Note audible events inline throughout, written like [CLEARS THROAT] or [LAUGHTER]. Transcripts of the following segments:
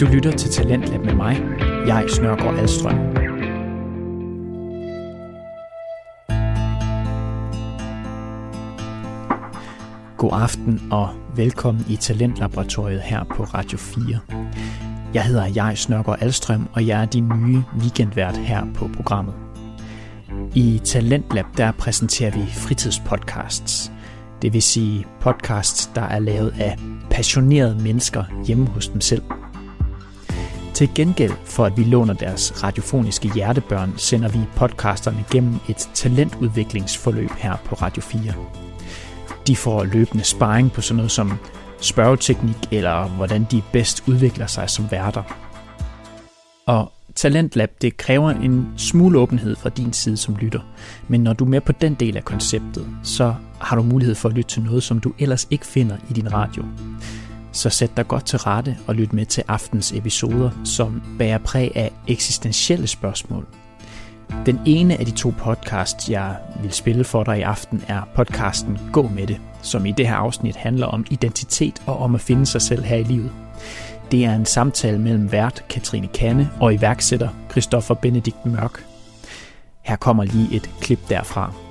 Du lytter til Talentlab med mig, jeg Snørgaard Alstrøm. God aften og velkommen i Talentlaboratoriet her på Radio 4. Jeg hedder jeg Snørgaard Alstrøm, og jeg er din nye weekendvært her på programmet. I Talentlab der præsenterer vi fritidspodcasts. Det vil sige podcasts, der er lavet af passionerede mennesker hjemme hos dem selv. Til gengæld for at vi låner deres radiofoniske hjertebørn, sender vi podcasterne gennem et talentudviklingsforløb her på Radio 4. De får løbende sparring på sådan noget som spørgeteknik eller hvordan de bedst udvikler sig som værter. Og Talentlab, det kræver en smule åbenhed fra din side som lytter. Men når du er med på den del af konceptet, så har du mulighed for at lytte til noget, som du ellers ikke finder i din radio. Så sæt dig godt til rette og lyt med til aftens episoder, som bærer præg af eksistentielle spørgsmål. Den ene af de to podcasts, jeg vil spille for dig i aften, er podcasten Gå med det, som i det her afsnit handler om identitet og om at finde sig selv her i livet. Det er en samtale mellem vært Katrine Kanne og iværksætter Christoffer Benedikt Mørk. Her kommer lige et klip derfra.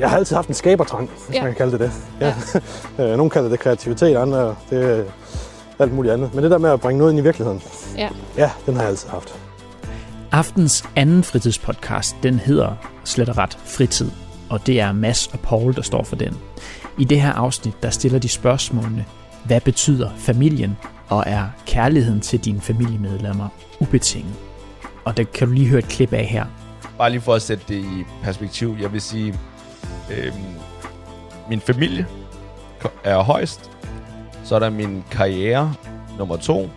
Jeg har altid haft en skabertrang, hvis Ja. man kan kalde det det. Ja. ja. [LAUGHS] Nogle kalder det kreativitet, andre det er alt muligt andet. Men det der med at bringe noget ind i virkeligheden, Ja. ja, den har jeg altid haft. Aftens anden fritidspodcast, den hedder slet og ret Fritid, og det er Mads og Paul, der står for den. I det her afsnit, der stiller de spørgsmålene, hvad betyder familien, og er kærligheden til dine familiemedlemmer ubetinget? Og det kan du lige høre et klip af her. Bare lige for at sætte det i perspektiv. Jeg vil sige, øhm, min familie er højst. Så er der min karriere nummer to.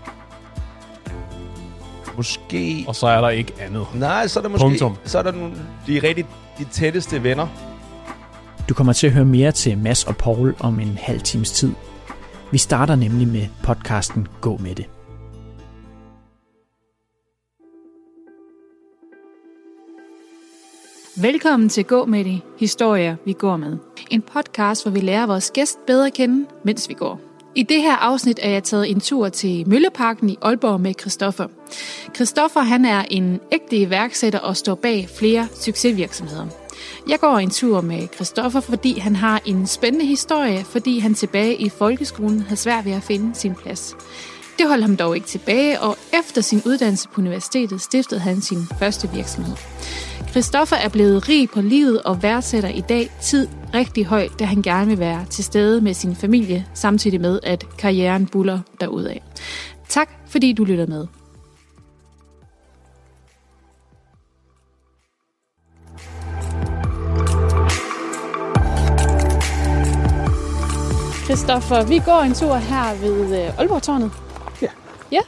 Måske... Og så er der ikke andet. Nej, så er der måske... Punktum. Så er der nogle, de rigtig de tætteste venner. Du kommer til at høre mere til Mads og Paul om en halv times tid. Vi starter nemlig med podcasten Gå med det. Velkommen til Gå med det, historier vi går med. En podcast, hvor vi lærer vores gæst bedre at kende, mens vi går. I det her afsnit er jeg taget en tur til Mølleparken i Aalborg med Christoffer. Christoffer han er en ægte iværksætter og står bag flere succesvirksomheder. Jeg går en tur med Christoffer, fordi han har en spændende historie, fordi han tilbage i folkeskolen havde svært ved at finde sin plads. Det holdt ham dog ikke tilbage, og efter sin uddannelse på universitetet stiftede han sin første virksomhed. Christoffer er blevet rig på livet og værdsætter i dag tid rigtig højt, da han gerne vil være til stede med sin familie, samtidig med, at karrieren buller derudad. Tak, fordi du lytter med. Christoffer, vi går en tur her ved øh, Aalborg-tårnet. Ja. Ja,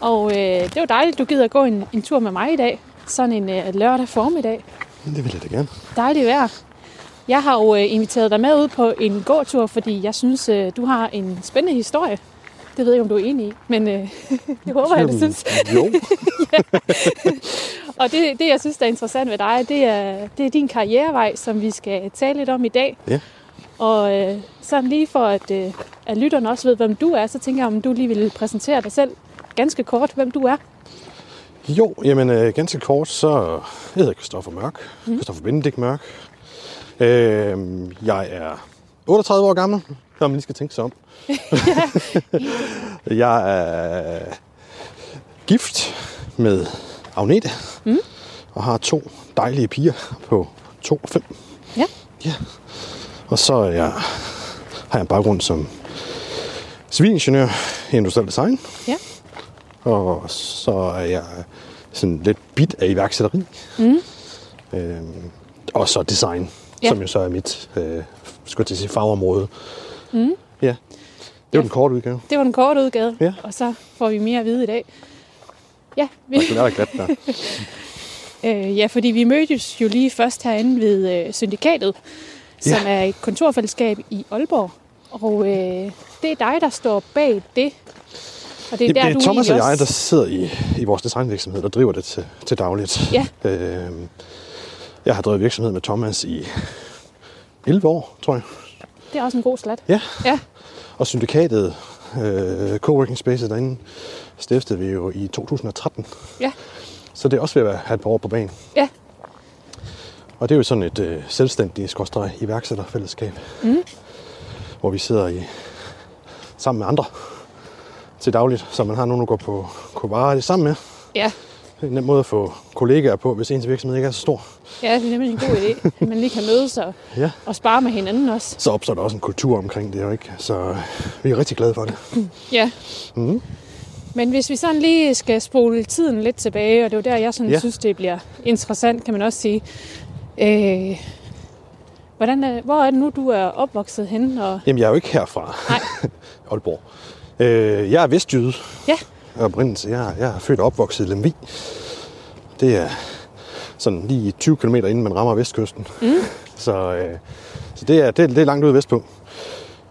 og øh, det var dejligt, du gider gå en, en tur med mig i dag. Sådan en øh, lørdag formiddag. Det vil jeg da gerne. Dejligt vejr. Jeg har jo øh, inviteret dig med ud på en gåtur, fordi jeg synes, øh, du har en spændende historie. Det ved jeg ikke, om du er enig i, men øh, [LAUGHS] det håber jeg, du synes. Jo, [LAUGHS] Og det, det, jeg synes, der er interessant ved dig, det er, det er din karrierevej, som vi skal tale lidt om i dag. Ja. Og øh, sådan lige for, at, øh, at lytterne også ved, hvem du er, så tænker jeg, om du lige vil præsentere dig selv ganske kort, hvem du er. Jo jamen øh, ganske kort, så jeg hedder Christoffer Mørk. Mm. Christoffer Benedikt Mørk. Øh, jeg er 38 år gammel, når man lige skal tænke sig om. [LAUGHS] jeg er gift med Agnete, mm. og har to dejlige piger på 2 og 5. Ja. Ja. Og så er jeg, har jeg en baggrund som civilingeniør i industriel design. Ja. Og så er jeg sådan lidt bit af iværksætteri. Mm. Øhm, og så design, Ja. som jo så er mit øh, skulle til sige, fagområde. Mm. Ja. Det var Ja. den korte udgave. Det var den korte udgave, Ja. og så får vi mere at vide i dag. Ja, vi, Og er der glat der. [LAUGHS] øh, ja, fordi vi mødtes jo lige først herinde ved øh, Syndikatet, som Ja. er et kontorfællesskab i Aalborg. Og øh, det er dig, der står bag det. Og det er der, det du Thomas og jeg, der sidder i, i vores designvirksomhed, der driver det til, til dagligt. Ja. Øhm, jeg har drevet virksomhed med Thomas i 11 år, tror jeg. Det er også en god slat. Ja. Ja, Og syndikatet Øh, coworking space derinde stiftede vi jo i 2013. Ja. Så det er også ved at have et par år på banen. Ja. Og det er jo sådan et øh, selvstændigt skorstræk iværksætterfællesskab. Mm. Hvor vi sidder i sammen med andre til dagligt, så man har nogen at gå på, på arbejde sammen med. Ja. Det er en nem måde at få kollegaer på, hvis ens virksomhed ikke er så stor. ja, det er nemlig en god idé, at man lige kan mødes og, Ja. og spare med hinanden også. Så opstår der også en kultur omkring det, jo ikke? Så vi er rigtig glade for det. Ja. Mhm. Men hvis vi sådan lige skal spole tiden lidt tilbage, og det er jo der, jeg sådan ja. synes, det bliver interessant, kan man også sige. Øh, hvordan er, hvor er det nu, du er opvokset henne? Og, Jamen, jeg er jo ikke herfra. Nej. [LAUGHS] Aalborg. Øh, jeg er vestjyde. Ja. af Oprindelse. Jeg, jeg er født og opvokset i Lemvig. Det er sådan lige 20 km inden man rammer vestkysten. Mm. Så, øh, så det, er, det, er, det er langt ude vestpå.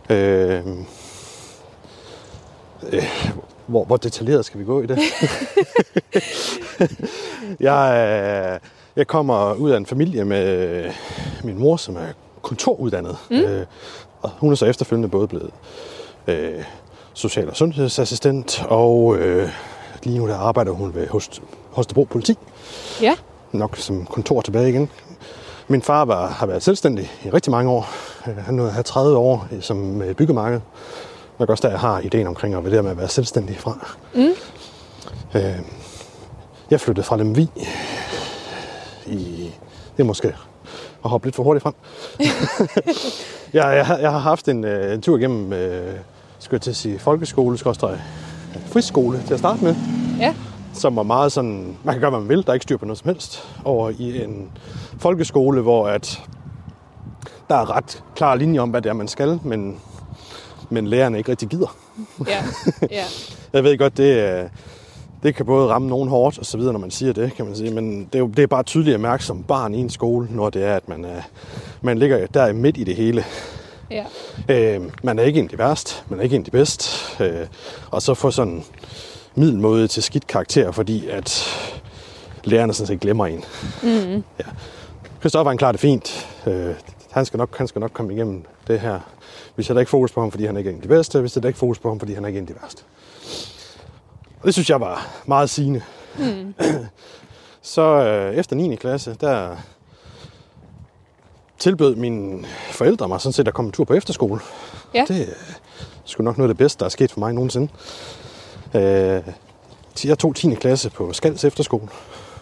Øh, øh, hvor, hvor detaljeret skal vi gå i det? [LAUGHS] jeg, øh, jeg kommer ud af en familie med min mor, som er kulturuddannet. Mm. Øh, og hun er så efterfølgende både blevet øh, social- og sundhedsassistent, og øh, lige nu der arbejder hun ved Host, Holstebro Politi, ja, nok som kontor tilbage igen. Min far var, har været selvstændig i rigtig mange år. Øh, Han nåede at have 30 år i- som med byggemarked. Nok også der, jeg har ideen omkring at være der med at være selvstændig fra. Mm. Øh, jeg flyttede fra Lemvig i... Det er måske at hoppe lidt for hurtigt frem. [LAUGHS] [LAUGHS] jeg, jeg, har- jeg har haft en, øh, en tur igennem, øh, skal jeg til at sige, folkeskole, skorstræk, friskole til at starte med ja, som var meget sådan, man kan gøre, hvad man vil, der er ikke styr på noget som helst, over i en folkeskole, hvor at der er ret klar linje om, hvad det er, man skal, men, men lærerne ikke rigtig gider. ja, [LAUGHS] ja. Jeg ved godt, det, det kan både ramme nogen hårdt og så videre, når man siger det, kan man sige, men det er, jo, det er bare tydeligt at mærke som barn i en skole, når det er, at man, er, man ligger der midt i det hele. Ja. Øh, man er ikke en af de værste, man er ikke en af de bedste. Øh, og så få sådan middelmåde til skidt karakter, fordi at lærerne sådan set glemmer en. Mm. Ja. Christoffer han klarer det fint. Øh, han, skal nok, han skal nok komme igennem det her. Vi sætter ikke fokus på ham, fordi han ikke er en af de bedste. Vi sætter ikke fokus på ham, fordi han er ikke en af de værste. Og det synes jeg var meget sigende. Mm. [CLEARS THROAT] så øh, efter 9. klasse, der tilbød mine forældre mig sådan set at komme en tur på efterskole. Ja. Det er sgu nok noget af det bedste, der er sket for mig nogensinde. Øh, jeg tog 10. klasse på Skals efterskole,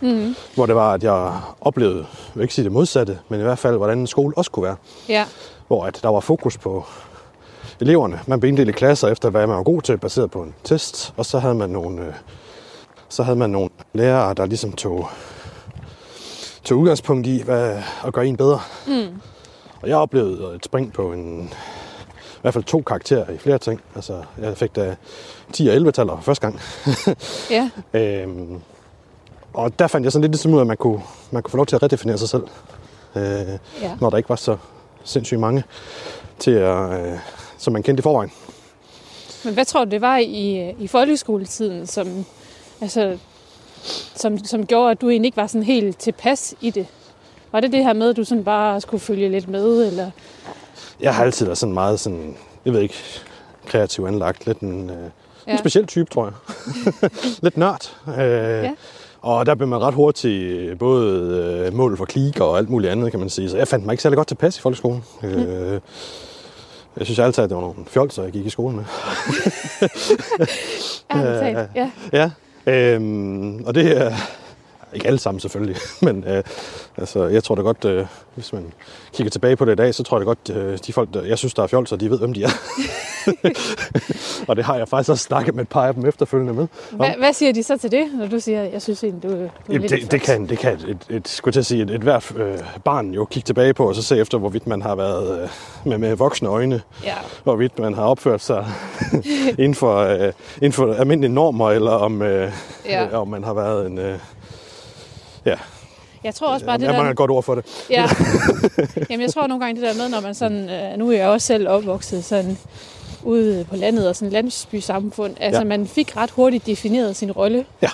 mm. hvor det var, at jeg oplevede, jeg vil ikke sige det modsatte, men i hvert fald, hvordan en skole også kunne være. ja. Hvor at der var fokus på eleverne. Man blev inddelt i klasser efter, hvad man var god til, baseret på en test. Og så havde man nogle, øh, så havde man nogle lærere, der ligesom tog, tog udgangspunkt i hvad, at gøre en bedre. Mm. Og jeg oplevede et spring på en, i hvert fald to karakterer i flere ting. Altså, jeg fik da 10 og 11 taller for første gang. [LAUGHS] ja. Øhm, og der fandt jeg sådan lidt ligesom ud af, at man kunne, man kunne få lov til at redefinere sig selv. Øh, Ja. Når der ikke var så sindssygt mange til at, øh, som man kendte i forvejen. Men hvad tror du, det var i, i folkeskoletiden, som, altså, som, som gjorde, at du egentlig ikke var sådan helt tilpas i det? Var det det her med, at du sådan bare skulle følge lidt med? Eller? Jeg har altid været sådan meget sådan, jeg ved ikke, kreativ anlagt. Lidt en, øh, ja. Ja. en speciel type, tror jeg. [LAUGHS] lidt nørd. Øh, ja. Og der blev man ret hurtigt både øh, mål for klik og alt muligt andet, kan man sige. Så jeg fandt mig ikke særlig godt tilpas i folkeskolen. Mm. Øh, jeg synes altid, at det var nogle fjolser, jeg gik i skole med. [LAUGHS] Ærligt talt, ja. Ja, øhm, og det er ikke alle sammen selvfølgelig, [LAUGHS] men øh, altså, jeg tror da godt, øh, hvis man kigger tilbage på det i dag, så tror jeg da godt, øh, de folk, der, jeg synes, der er fjolser, de ved, hvem de er. [LAUGHS] og det har jeg faktisk også snakket med et par af dem efterfølgende med. Hvad, hvad siger de så til det, når du siger, jeg synes egentlig, du, du er Jamen, lidt det, det, kan, det kan et, et, et, skulle til at sige, et, et hvert øh, barn jo kigge tilbage på, og så se efter, hvorvidt man har været øh, med, med voksne øjne, Ja, hvorvidt man har opført sig [LAUGHS] inden, for, øh, inden for almindelige normer, eller om, øh, Ja. øh, om man har været en... Øh, ja, jeg tror også bare, det jeg mangler der... et godt ord for det. Ja. [LAUGHS] Jamen, jeg tror nogle gange det der med, når man sådan... Øh, nu er jeg også selv opvokset sådan ude på landet og sådan landsbysamfund. Altså, Ja. man fik ret hurtigt defineret sin rolle. Ja.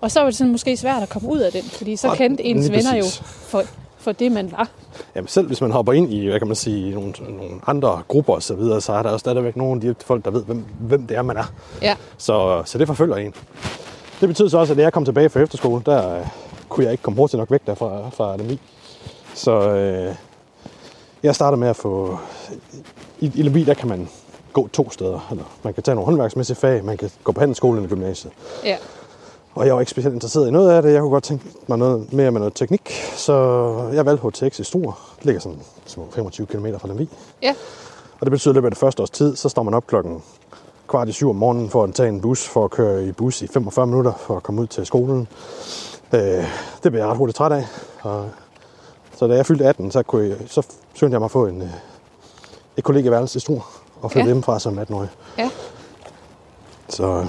Og så var det sådan måske svært at komme ud af den, fordi så Og kendte ens venner jo for, for det, man var. Jamen selv hvis man hopper ind i, hvad kan man sige, nogle, nogle andre grupper og så videre, så er der også stadigvæk nogle af de folk, der ved, hvem, hvem det er, man er. Ja, Så, så det forfølger en. Det betyder så også, at da jeg kom tilbage fra efterskole, der øh, kunne jeg ikke komme hurtigt nok væk derfra fra Lemvig. Så øh, jeg starter med at få... I, I Lemvig, der kan man gå to steder. Eller man kan tage nogle håndværksmæssige fag, man kan gå på handelsskolen eller gymnasiet. ja, Og jeg var ikke specielt interesseret i noget af det. Jeg kunne godt tænke mig noget mere med noget teknik. Så jeg valgte HTX i Struer. Det ligger sådan små 25 km fra Lemvig. ja, Og det betyder, at i løbet af det første års tid, så står man op klokken kvart i syv om morgenen for at tage en bus, for at køre i bus i 45 minutter, for at komme ud til skolen. Øh, det blev jeg ret hurtigt træt af. Og, så da jeg fyldte 18, så, kunne jeg, så skyndte jeg mig at få en, øh, et kollegeværelse i Struer og flytte Ja. hjemmefra som 18-årig. ja. Så,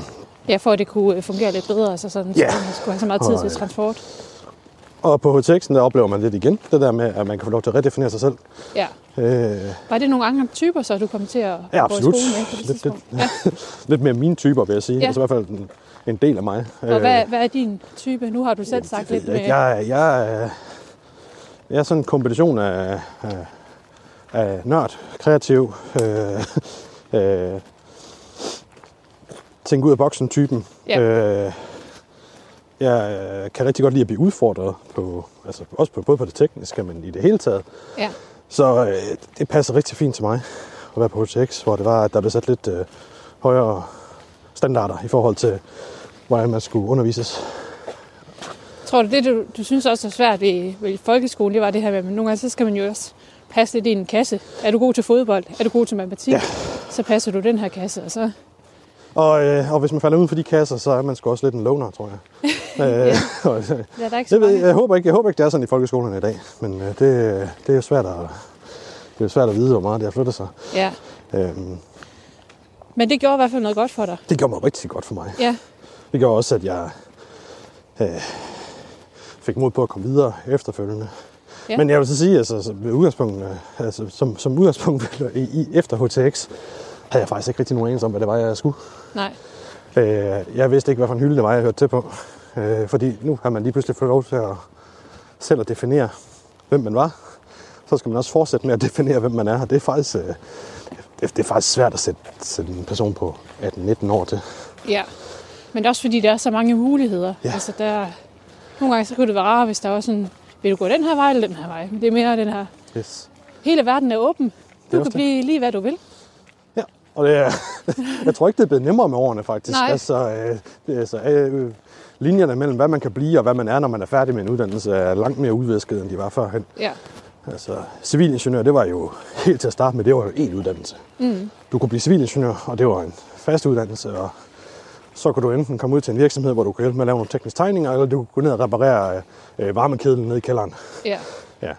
Ja, for at det kunne øh, fungere lidt bedre, altså sådan, Ja. så man skulle have så meget tid til øh, transport. og på HTX'en, der oplever man lidt igen det der med, at man kan få lov til at redefinere sig selv. Ja. Øh, Var det nogle andre typer, så du kom til at Ja, gå i absolut. skole med på det Lidt- lidt-? Ja. [LAUGHS] lidt mere mine typer, vil jeg sige. Ja. Altså i hvert fald en, en del af mig. Og hvad, hvad er din type? Nu har du selv sagt lidt med... Jeg, jeg, jeg, er- jeg er sådan en kombination af, af, af nørd, kreativ, øh, øh, tænke ud af boksen-typen. Ja. Øh, jeg øh, kan rigtig godt lide at blive udfordret, på, altså også på, både på det tekniske, men i det hele taget. Ja, Så øh, det passer rigtig fint til mig at være på HTX, hvor det var, at der blev sat lidt øh, højere standarder i forhold til, hvordan man skulle undervises. tror du, det du, du synes også er svært ved, ved folkeskolen, det var det her med, at nogle gange så skal man jo også passe lidt i en kasse. Er du god til fodbold? Er du god til matematik? Ja. Så passer du den her kasse, og så... Og, øh, og hvis man falder ud for de kasser, så er man sgu også lidt en loner, tror jeg. [LAUGHS] øh, [LAUGHS] og, øh, Ja, der er ikke så det jeg, håber ikke, jeg håber ikke, det er sådan i folkeskolerne i dag. Men øh, det, det er jo svært at, det er jo svært at vide, hvor meget det har flyttet sig. Ja, Øhm, men det gjorde i hvert fald noget godt for dig. det gjorde mig rigtig godt for mig. Ja, Det gjorde også, at jeg øh, fik mod på at komme videre efterfølgende. Ja. Men jeg vil så sige, altså, ved udgangspunkt, altså, som, som udgangspunkt i, i, efter HTX, havde jeg faktisk ikke rigtig nogen anelse om, hvad det var, jeg skulle. nej. Øh, jeg vidste ikke, hvad for en hylde det var, jeg hørte til på. Øh, fordi nu har man lige pludselig fået lov til at selv at definere, hvem man var. Så skal man også fortsætte med at definere, hvem man er. Og det er faktisk, øh, det, det er faktisk svært at sætte, sætte en person på 18-19 år til. Ja, men det er også fordi, der er så mange muligheder. Ja. Altså, der, nogle gange så kunne det være rart, hvis der var sådan, vil du gå den her vej eller den her vej? Det er mere den her, Yes. hele verden er åben. Du også kan blive lige, hvad du vil. Ja, og det er, [LAUGHS] jeg tror ikke, det er blevet nemmere med årene, faktisk. Nej. Altså, øh, det er, altså øh, linjerne mellem, hvad man kan blive og hvad man er, når man er færdig med en uddannelse, er langt mere udvisket, end de var førhen. Ja, Altså, civilingeniør, det var jo helt til at starte med, det var jo én uddannelse. mm. Du kunne blive civilingeniør, og det var en fast uddannelse, og så kunne du enten komme ud til en virksomhed, hvor du kunne hjælpe med at lave nogle tekniske tegninger, eller du kunne gå ned og reparere øh, varmekedlen nede i kælderen. ja. Ja.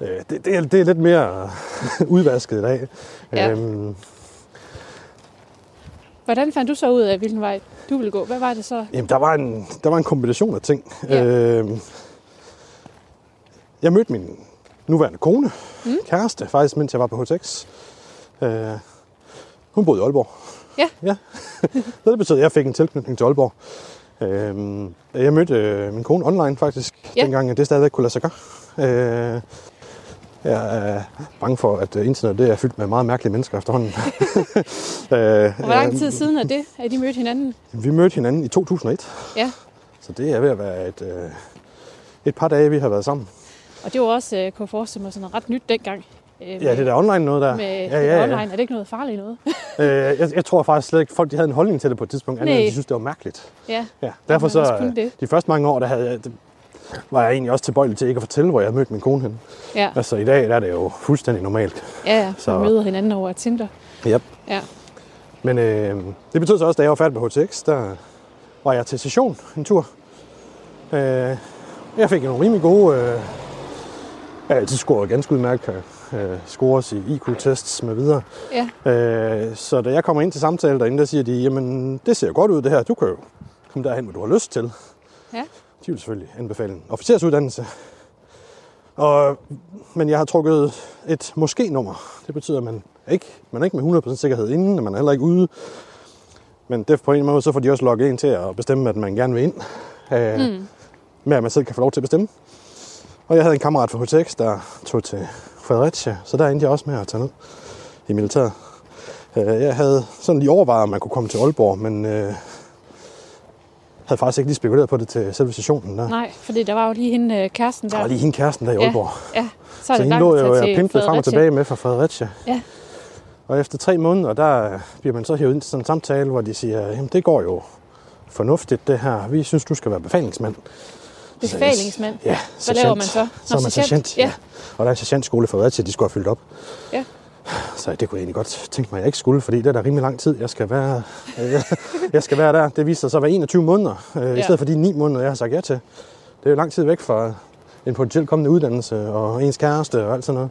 Øh, det, det, er, det er lidt mere udvasket i dag. Ja. Øhm, Hvordan fandt du så ud af, hvilken vej du ville gå? Hvad var det så? Jamen, der var en, der var en kombination af ting. Ja. Øh, jeg mødte min nuværende kone, mm. kæreste, faktisk, mens jeg var på HTX. Øh, hun boede i Aalborg. Ja. ja. [LAUGHS] Det betød, at jeg fik en tilknytning til Aalborg. Øh, jeg mødte øh, min kone online faktisk, Ja. dengang at det stadigvæk kunne lade sig gøre. Øh, jeg er bange for, at øh, internet det er fyldt med meget mærkelige mennesker efterhånden. [LAUGHS] øh, hvor lang tid siden er det, at de mødte hinanden? Vi mødte hinanden i 2001. Ja, Så det er ved at være et, øh, et par dage, vi har været sammen. og det var også, øh, kunne jeg forestille mig, sådan ret nyt dengang. Øh, Ja, det der online noget der. Med ja, ja, ja. online, er det ikke noget farligt noget? [LAUGHS] Øh, jeg, jeg tror faktisk slet ikke, folk de havde en holdning til det på et tidspunkt, andet de synes, det var mærkeligt. ja, Ja, derfor så, det. de første mange år, der havde jeg, det, var jeg egentlig også tilbøjelig til ikke at fortælle, hvor jeg havde mødt min kone hen. ja, Altså i dag der er det jo fuldstændig normalt. ja, ja. Så Så- møder hinanden over Tinder. Yep. Ja, Men øh, det betød så også, da jeg var færdig på HTX, der var jeg til session en tur. Øh, jeg fik nogle rimelig gode... Øh, jeg har altid scoret ganske udmærket, øh, scores i IQ-tests med videre. ja, Øh, så da jeg kommer ind til samtale derinde, der siger de, jamen det ser godt ud det her, du kan jo komme derhen, hvor du har lyst til. ja, De vil selvfølgelig anbefale en officersuddannelse. Og, men jeg har trukket et måske-nummer. Det betyder, at man ikke, man er ikke med 100% sikkerhed inden, og man er heller ikke ude. Men det på en måde, så får de også logget en til at bestemme, at man gerne vil ind. Øh, mm. Med at man selv kan få lov til at bestemme. Og jeg havde en kammerat fra HTX, der tog til Fredericia, så der endte jeg også med at tage ned i militæret. Øh, Jeg havde sådan lige overvejet, om man kunne komme til Aalborg, men øh, havde faktisk ikke lige spekuleret på det til selve stationen der. Nej, fordi der var jo lige hende øh, kæresten der. Der var lige hende kæresten der i ja, Aalborg. ja, så Så er det hende langt lå jo jeg til pimpede frem og tilbage med fra Fredericia. Ja, Og efter tre måneder, der bliver man så hævet ind til sådan en samtale, hvor de siger, jamen det går jo fornuftigt det her. Vi synes, du skal være befalingsmand. Så jeg- befalingsmand. Ja, Hvad laver man så? Så er Nå, man sergeant. sergeant, ja. Ja. Og der er en sergeantskole for Fredericia, de skulle have fyldt op. Ja. Så det kunne jeg egentlig godt tænke mig, at jeg ikke skulle, fordi det er da rimelig lang tid, jeg skal være, jeg, [LAUGHS] jeg skal være der. Det viser sig så at være 21 måneder, øh, ja. i stedet for de 9 måneder, jeg har sagt ja til. Det er jo lang tid væk fra en potentielt kommende uddannelse og ens kæreste og alt sådan noget.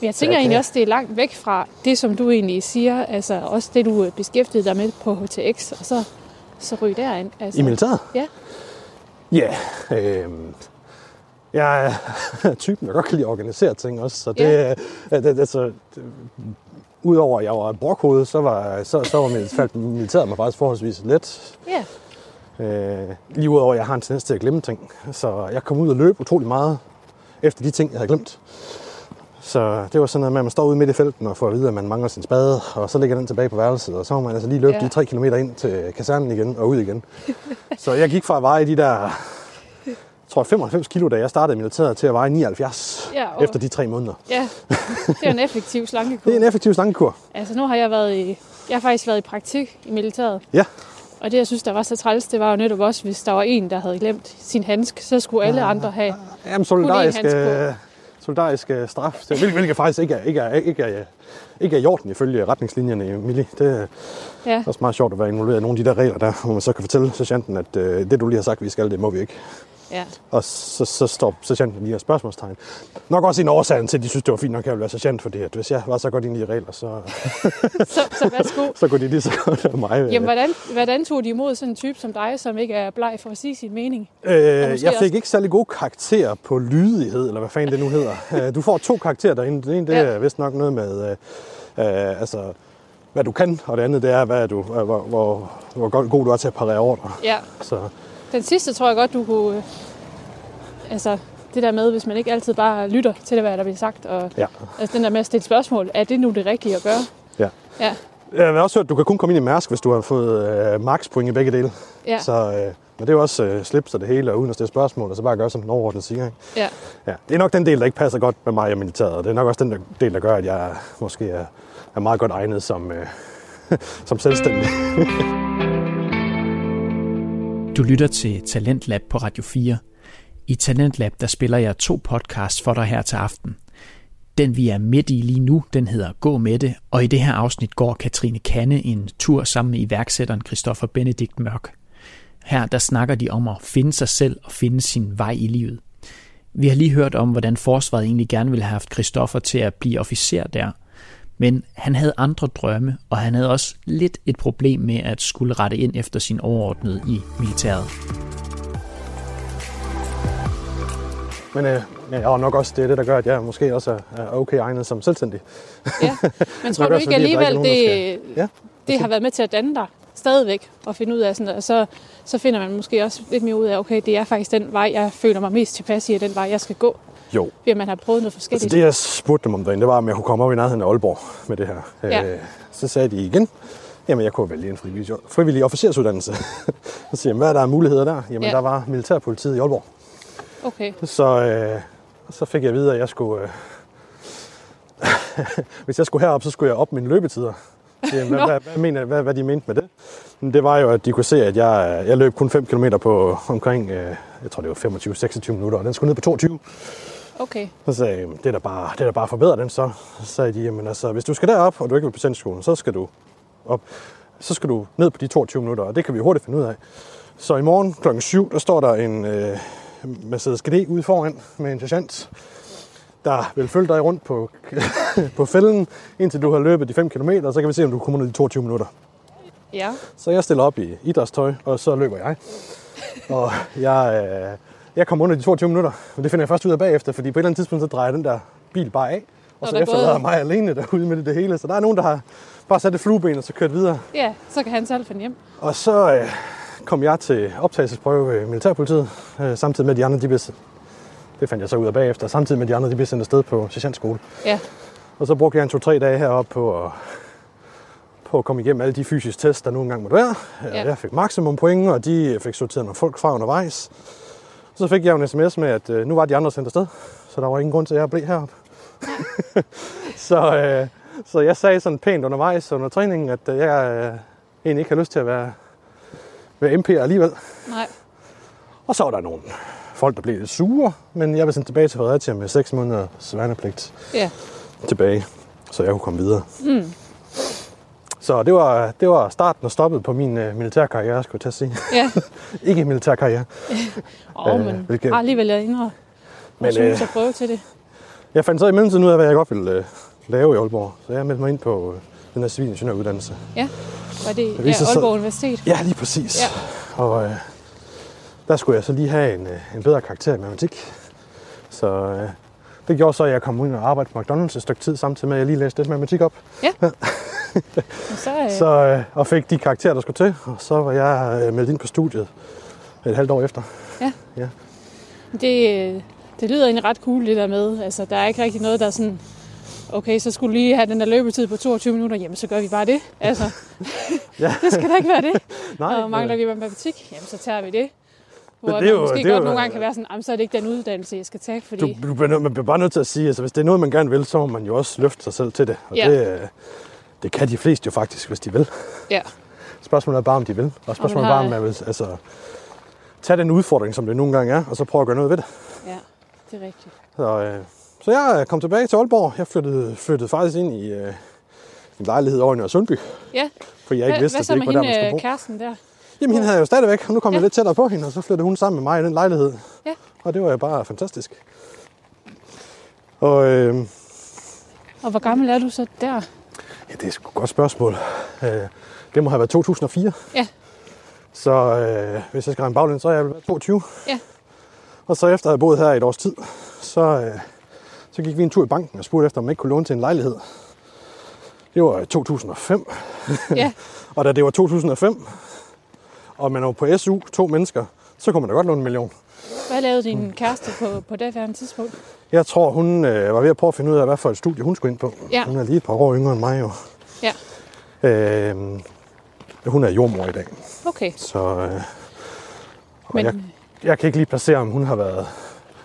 Men jeg tænker Ja, egentlig også, det er langt væk fra det, som du egentlig siger. Altså også det, du øh, beskæftigede dig med på HTX, og så, så ryge derind. Altså, I militæret? Ja. Ja, øh, jeg er [LAUGHS] typen, der godt kan lide at organisere ting også. Så det, Ja. ja. det, det altså, det, udover at jeg var brokhoved, så var, så, så var mit, faldt militæret mig faktisk forholdsvis let. Ja, Øh, lige udover, at jeg har en tendens til at glemme ting. Så jeg kom ud og løb utrolig meget efter de ting, jeg havde glemt. Så det var sådan noget med, at man står ude midt i felten og får at vide, at man mangler sin spade, og så ligger den tilbage på værelset, og så må man altså lige løbe Ja. ja. de tre kilometer ind til kasernen igen og ud igen. [LAUGHS] så jeg gik fra at veje de der, jeg tror 95 kilo, da jeg startede militæret, til at veje 79 Ja, og- efter de tre måneder. ja. det er en effektiv slankekur. [LAUGHS] Det er en effektiv slankekur. Altså nu har jeg været i, jeg har faktisk været i praktik i militæret. Ja. Og det, jeg synes, der var så træls, det var jo netop også, hvis der var en, der havde glemt sin handsk, så skulle alle andre have. Jamen, solidarisk, øh, solidarisk straf, hvilket, hvilket faktisk ikke er, ikke, er, ikke, er, ikke er i orden ifølge retningslinjerne i Mili. Det er Ja, også meget sjovt at være involveret i nogle af de der regler der, hvor man så kan fortælle sergeanten, at øh, det du lige har sagt, vi skal, det må vi ikke. Ja. Og så, så står sergeanten lige og spørgsmålstegn. Nok også en årsag til, at de synes, det var fint nok, at jeg ville være sergeant, fordi at hvis jeg var så godt inde i regler, så, [LAUGHS] Så, så værsgo. [LAUGHS] så kunne de lige så godt af mig. øh. Jamen, hvordan, hvordan tog de imod sådan en type som dig, som ikke er bleg for at sige sin mening? Øh, jeg fik også- ikke særlig gode karakterer på lydighed, eller hvad fanden det nu hedder. [LAUGHS] Øh, du får to karakterer derinde. Det ene det Ja. er vist nok noget med, øh, øh, altså, hvad du kan, og det andet det er, hvad du, øh, hvor, hvor, hvor godt- god du er til at parere ordre. Ja, Så den sidste tror jeg godt, du kunne... Altså, det der med, hvis man ikke altid bare lytter til, hvad der bliver sagt, og ja. altså, den der med at stille spørgsmål, er det nu det rigtige at gøre? ja. Ja, Jeg har også hørt, at du kan kun komme ind i Mærsk, hvis du har fået øh, max-point i begge dele. ja, Så, øh, men det er jo også øh, slips og det hele, og uden at stille spørgsmål, og så bare gøre, som den overordnede siger. Ikke? ja. Ja, det er nok den del, der ikke passer godt med mig og militæret, og det er nok også den der del, der gør, at jeg måske er, er meget godt egnet som, øh, [LAUGHS] som selvstændig. Du lytter til Talentlab på Radio 4. I Talentlab der spiller jeg to podcasts for dig her til aften. Den vi er midt i lige nu, den hedder Gå med det, og i det her afsnit går Katrine Kanne en tur sammen med iværksætteren Christoffer Benedikt Mørk. Her der snakker de om at finde sig selv og finde sin vej i livet. Vi har lige hørt om, hvordan forsvaret egentlig gerne ville have haft Christoffer til at blive officer der. Men han havde andre drømme, og han havde også lidt et problem med at skulle rette ind efter sin overordnede i militæret. Men øh, ja, og nok også det er det, der gør, at jeg måske også er, er okay egnet som selvstændig. ja. [LAUGHS] Men tror du ikke alligevel, nogen, det, Ja, det har været med til at danne dig stadigvæk og finde ud af sådan, og så, så finder man måske også lidt mere ud af, okay, det er faktisk den vej, jeg føler mig mest tilpas i, og den vej, jeg skal gå. Jo. Fordi man har prøvet noget Altså forskelligt. det, jeg spurgte dem om derinde, det var, om jeg kunne komme op i nærheden af Aalborg med det her. Ja. Øh, så sagde de igen, jamen jeg kunne vælge en frivillig, frivillig officersuddannelse. [LAUGHS] så siger jeg, hvad er der af muligheder der? Jamen Ja. der var militærpolitiet i Aalborg. Okay, Så, øh, så fik jeg at vide, at jeg skulle... Øh, [LAUGHS] hvis jeg skulle herop, så skulle jeg op mine løbetider. Jamen, hvad, hvad, hvad, mener, hvad, hvad de mente med det? Men det var jo, at de kunne se, at jeg, jeg løb kun 5 km på omkring, øh, jeg tror det var 25-26 minutter, og den skulle ned på 22. okay. Så sagde jeg, "Jamen, det er da bare, det er da bare forbedre den så. Så sagde de, jamen altså, hvis du skal derop, og du ikke vil på centerskolen, så skal du op. Så skal du ned på de 22 minutter, og det kan vi hurtigt finde ud af. Så i morgen klokken 7, der står der en øh, Mercedes GD ude foran med en sergeant, der vil følge dig rundt på, [LAUGHS] på fælden, indtil du har løbet de 5 km, så kan vi se, om du kommer ned i de 22 minutter. Ja, Så jeg stiller op i idrætstøj, og så løber jeg. Og jeg, øh, jeg kommer under de 22 minutter, og det finder jeg først ud af bagefter, fordi på et eller andet tidspunkt, så drejer den der bil bare af, og så der er efterlader gået- mig alene derude med det hele. Så der er nogen, der har bare sat et flueben og så kørt videre. ja, så kan han selv finde hjem. Og så øh, kom jeg til optagelsesprøve i Militærpolitiet, øh, samtidig med de andre de blev Det fandt jeg så ud af bagefter, samtidig med de andre, de blev sendt afsted på sergeantskole. Ja. Og så brugte jeg en to-tre dage heroppe på at, på at komme igennem alle de fysiske tests, der nu engang måtte være. Ja. Ja. Jeg fik maksimum point, og de fik sorteret nogle folk fra undervejs. Så fik jeg en sms med, at øh, nu var de andre sendt afsted, så der var ingen grund til, at jeg blev heroppe. [LAUGHS] så, øh, så jeg sagde sådan pænt undervejs under træningen, at øh, jeg øh, egentlig ikke har lyst til at være, være MP alligevel. Nej. Og så var der nogle folk, der blev lidt sure, men jeg var sendt tilbage til Fredericia med 6 måneder værnepligt Ja. tilbage, så jeg kunne komme videre. Mm. Så det var, det var starten og stoppet på min øh, militærkarriere, skulle jeg til at sige. Ja. [LAUGHS] ikke militærkarriere. [LAUGHS] Åh, Øh, men hvilket- alligevel er inde og, Men, synes øh, prøve til det. Jeg fandt så i mellemtiden ud af, hvad jeg godt ville øh, lave i Aalborg, så jeg meldte mig ind på øh, den her civilingeniøruddannelse. Ja. Var det ja, Aalborg Universitet? Ja, lige præcis. Ja. Og øh, der skulle jeg så lige have en, øh, en bedre karakter i matematik. Så øh, det gjorde så, at jeg kom ud og arbejdede på McDonald's et stykke tid, samtidig med, at jeg lige læste lidt matematik op. Og [LAUGHS] så, øh, Så, øh, og fik de karakterer, der skulle til. Og så var jeg øh, meldt ind på studiet et halvt år efter. det, øh, det lyder egentlig ret cool, det der med. Altså, der er ikke rigtig noget, der er sådan... Okay, så skulle lige have den der løbetid på 22 minutter. Jamen, så gør vi bare det. Altså, Ja. [LAUGHS] det skal da ikke være det. [LAUGHS] Nej, og mangler vi matematik? Jamen, så tager vi det. Hvor det det er er jo- måske det er godt jo- nogle gange kan være sådan, "Jamen, så er det ikke den uddannelse, jeg skal tage, fordi... du, du bliver, man bliver bare nødt til at sige, altså, hvis det er noget, man gerne vil, så må man jo også løfte sig selv til det. Og Ja. det, øh, det kan de fleste jo faktisk, hvis de vil. Ja, Spørgsmålet er bare, om de vil. Og spørgsmålet er har- bare, om man vil altså, tage den udfordring, som det nogle gange er, og så prøve at gøre noget ved det. ja, det er rigtigt. Så, øh, så jeg kom tilbage til Aalborg. Jeg flyttede, flyttede faktisk ind i øh, en lejlighed over i Nørre Sundby, Ja, fordi jeg ikke hvad, vidste, at det ikke var der, man skulle øh, bo. kæresten der? Jamen, hende havde jeg jo stadigvæk, og nu kom ja. jeg lidt tættere på hende, og så flyttede hun sammen med mig i den lejlighed. Ja. Og det var jo bare fantastisk. Og øh, Og hvor gammel er du så der? ja, det er sgu et godt spørgsmål. Øh, det må have været 2004. Ja. Så øh, hvis jeg skal regne baglæns, så er jeg vel 22. Ja. Og så efter at have boet her i et års tid, så, øh, så gik vi en tur i banken og spurgte efter, om man ikke kunne låne til en lejlighed. Det var i 2005. Ja, [LAUGHS] Og da det var 2005, og man var på SU, to mennesker, så kunne man da godt låne en million. hvad lavede din kæreste på, på det her tidspunkt? Jeg tror, hun øh, var ved at prøve at finde ud af, hvad for et studie hun skulle ind på. Ja. Hun er lige et par år yngre end mig jo. Ja, Øh, hun er jordmor i dag, okay. så øh, Men, jeg, jeg kan ikke lige placere, om hun har været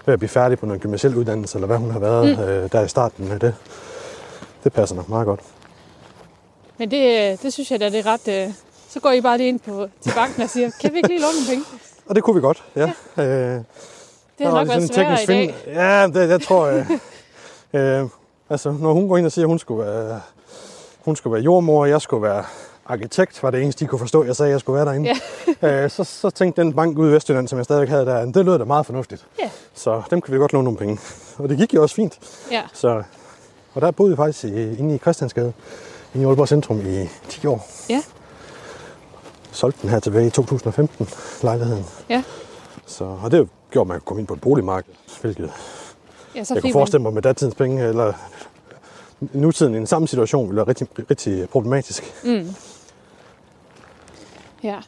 ved at blive færdig på noget gymnasiel uddannelse, eller hvad hun har været mm. øh, der i starten med det. Det passer nok meget godt. men det, øh, det synes jeg da, det er ret... Øh, så går I bare lige ind på, til banken og siger, kan vi ikke lige låne nogle penge? Og det kunne vi godt, ja. ja. Øh, Det har nok været sværere i dag. Ja, det, jeg tror... Øh, [LAUGHS] øh, altså, når hun går ind og siger, at hun skulle være, hun skulle være jordmor, og jeg skulle være arkitekt, var det eneste, de kunne forstå, jeg sagde, at jeg skulle være derinde. Ja. [LAUGHS] øh, så, så tænkte den bank ude i Vestjylland, som jeg stadigvæk havde der, det lød da meget fornuftigt. Ja, Så dem kan vi godt låne nogle penge. [LAUGHS] Og det gik jo også fint. ja. Så, og der boede vi faktisk i, inde i Christiansgade, inde i Aalborg Centrum i 10 år. Ja, Solgte den her tilbage i 2015, lejligheden. ja. Så, og det gjorde, at man kunne komme ind på et boligmarked, hvilket ja så jeg kunne forestille mig med datidens penge, eller nutiden i den samme situation, ville være rigtig, rigtig problematisk. Man, ja.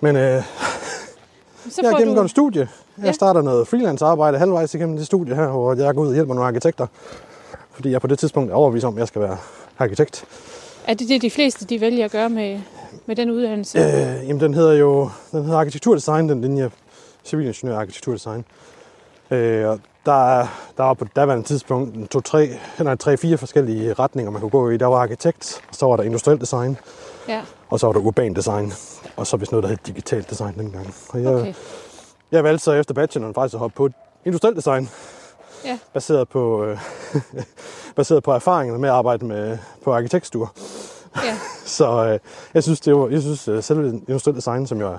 Men øh, Så jeg har gennemgået du, en studie. Jeg Ja. starter noget freelance arbejde halvvejs igennem det studie her, hvor jeg går ud og hjælper nogle arkitekter. Fordi jeg på det tidspunkt er overbevist om, at jeg skal være arkitekt. er det det, de fleste de vælger at gøre med, med den uddannelse? Øh, jamen, den hedder jo den hedder arkitekturdesign, den linje civilingeniør arkitekturdesign. Øh, og der, er- der var på daværende tidspunkt to, tre, nej, tre, fire forskellige retninger, man kunne gå i. Der var arkitekt, så var der industriel design, Ja, og så var der urban design, og så vist noget, der hed digitalt design dengang. Og jeg, okay. jeg valgte så efter bacheloren faktisk at hoppe på industriel design, Ja, baseret på, øh, [LAUGHS] baseret på erfaringerne med at arbejde med, på arkitektstuer. ja, [LAUGHS] Så øh, jeg synes, det var, jeg synes øh, selve industriel design, som jo er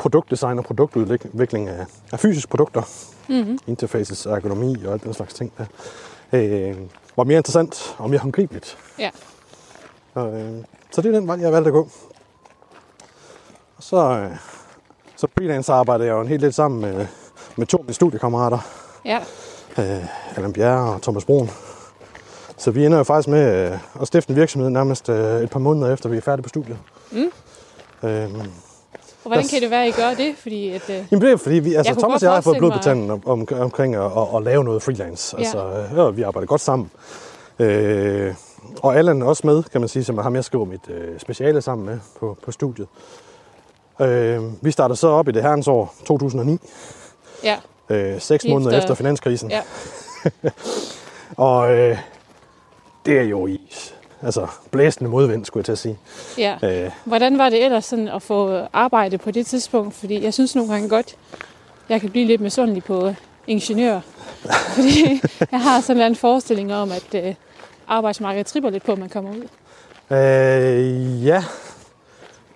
produktdesign og produktudvikling af, af fysiske produkter, mm-hmm. interfaces, ergonomi og alt den slags ting, der, øh, var mere interessant og mere håndgribeligt. ja. Og, øh, så det er den vej, jeg valgte at gå. Og så, øh, så freelance arbejder jeg jo en hel del sammen med, med to af mine studiekammerater, Ja, øh, Allan Bjerre og Thomas Brun. Så vi ender jo faktisk med øh, at stifte en virksomhed nærmest øh, et par måneder efter, vi er færdige på studiet. Mm. Øhm, Og hvordan kan det være, at I gør det? Fordi at, øh, Jamen det er fordi, vi, altså kunne Thomas og jeg har fået blod på tanden om, om, omkring at, at, at, lave noget freelance. Ja. Altså, ja, vi arbejder godt sammen. Øh, og Allan er også med, kan man sige, som er ham, jeg skriver mit øh, speciale sammen med på, på studiet. Øh, vi startede så op i det herrens år 2009, ja, øh, seks Lige måneder efter- efter finanskrisen. ja. [LAUGHS] Og øh, det er jo i altså, blæsende modvind, skulle jeg til at sige. ja. Øh, Hvordan var det ellers sådan at få arbejde på det tidspunkt? Fordi jeg synes nogle gange godt, jeg kan blive lidt misundelig på ingeniør. [LAUGHS] Fordi jeg har sådan en anden forestilling om, at øh, arbejdsmarkedet tripper lidt på, at man kommer ud. øh, ja,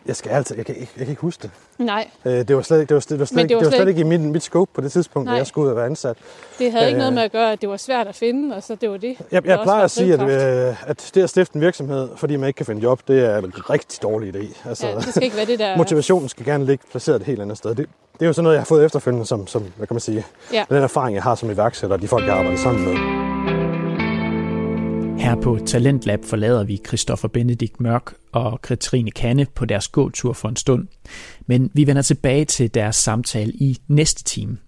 jeg skal altid, jeg kan, ikke- jeg kan ikke huske det. Nej, Øh, det var slet, ikke- det var, slet- det var slet, Men ikke- det var det var slet slet ikke i mit, mit scope på det tidspunkt, Nej. da jeg skulle ud og være ansat. det havde ikke Øh. noget med at gøre, at det var svært at finde, og så det var det. Jeg, jeg plejer at sige, at, øh, at det at stifte en virksomhed, fordi man ikke kan finde job, det er en rigtig dårlig idé. Altså, Ja, det skal ikke være det der... motivationen skal gerne ligge placeret et helt andet sted. Det, det er jo sådan noget, jeg har fået efterfølgende, som, som hvad kan man sige, Ja. den erfaring, jeg har som iværksætter, og de folk, jeg arbejder sammen med. Her på Talentlab forlader vi Christoffer Benedikt Mørk og Katrine Kanne på deres gåtur for en stund. Men vi vender tilbage til deres samtale i næste time.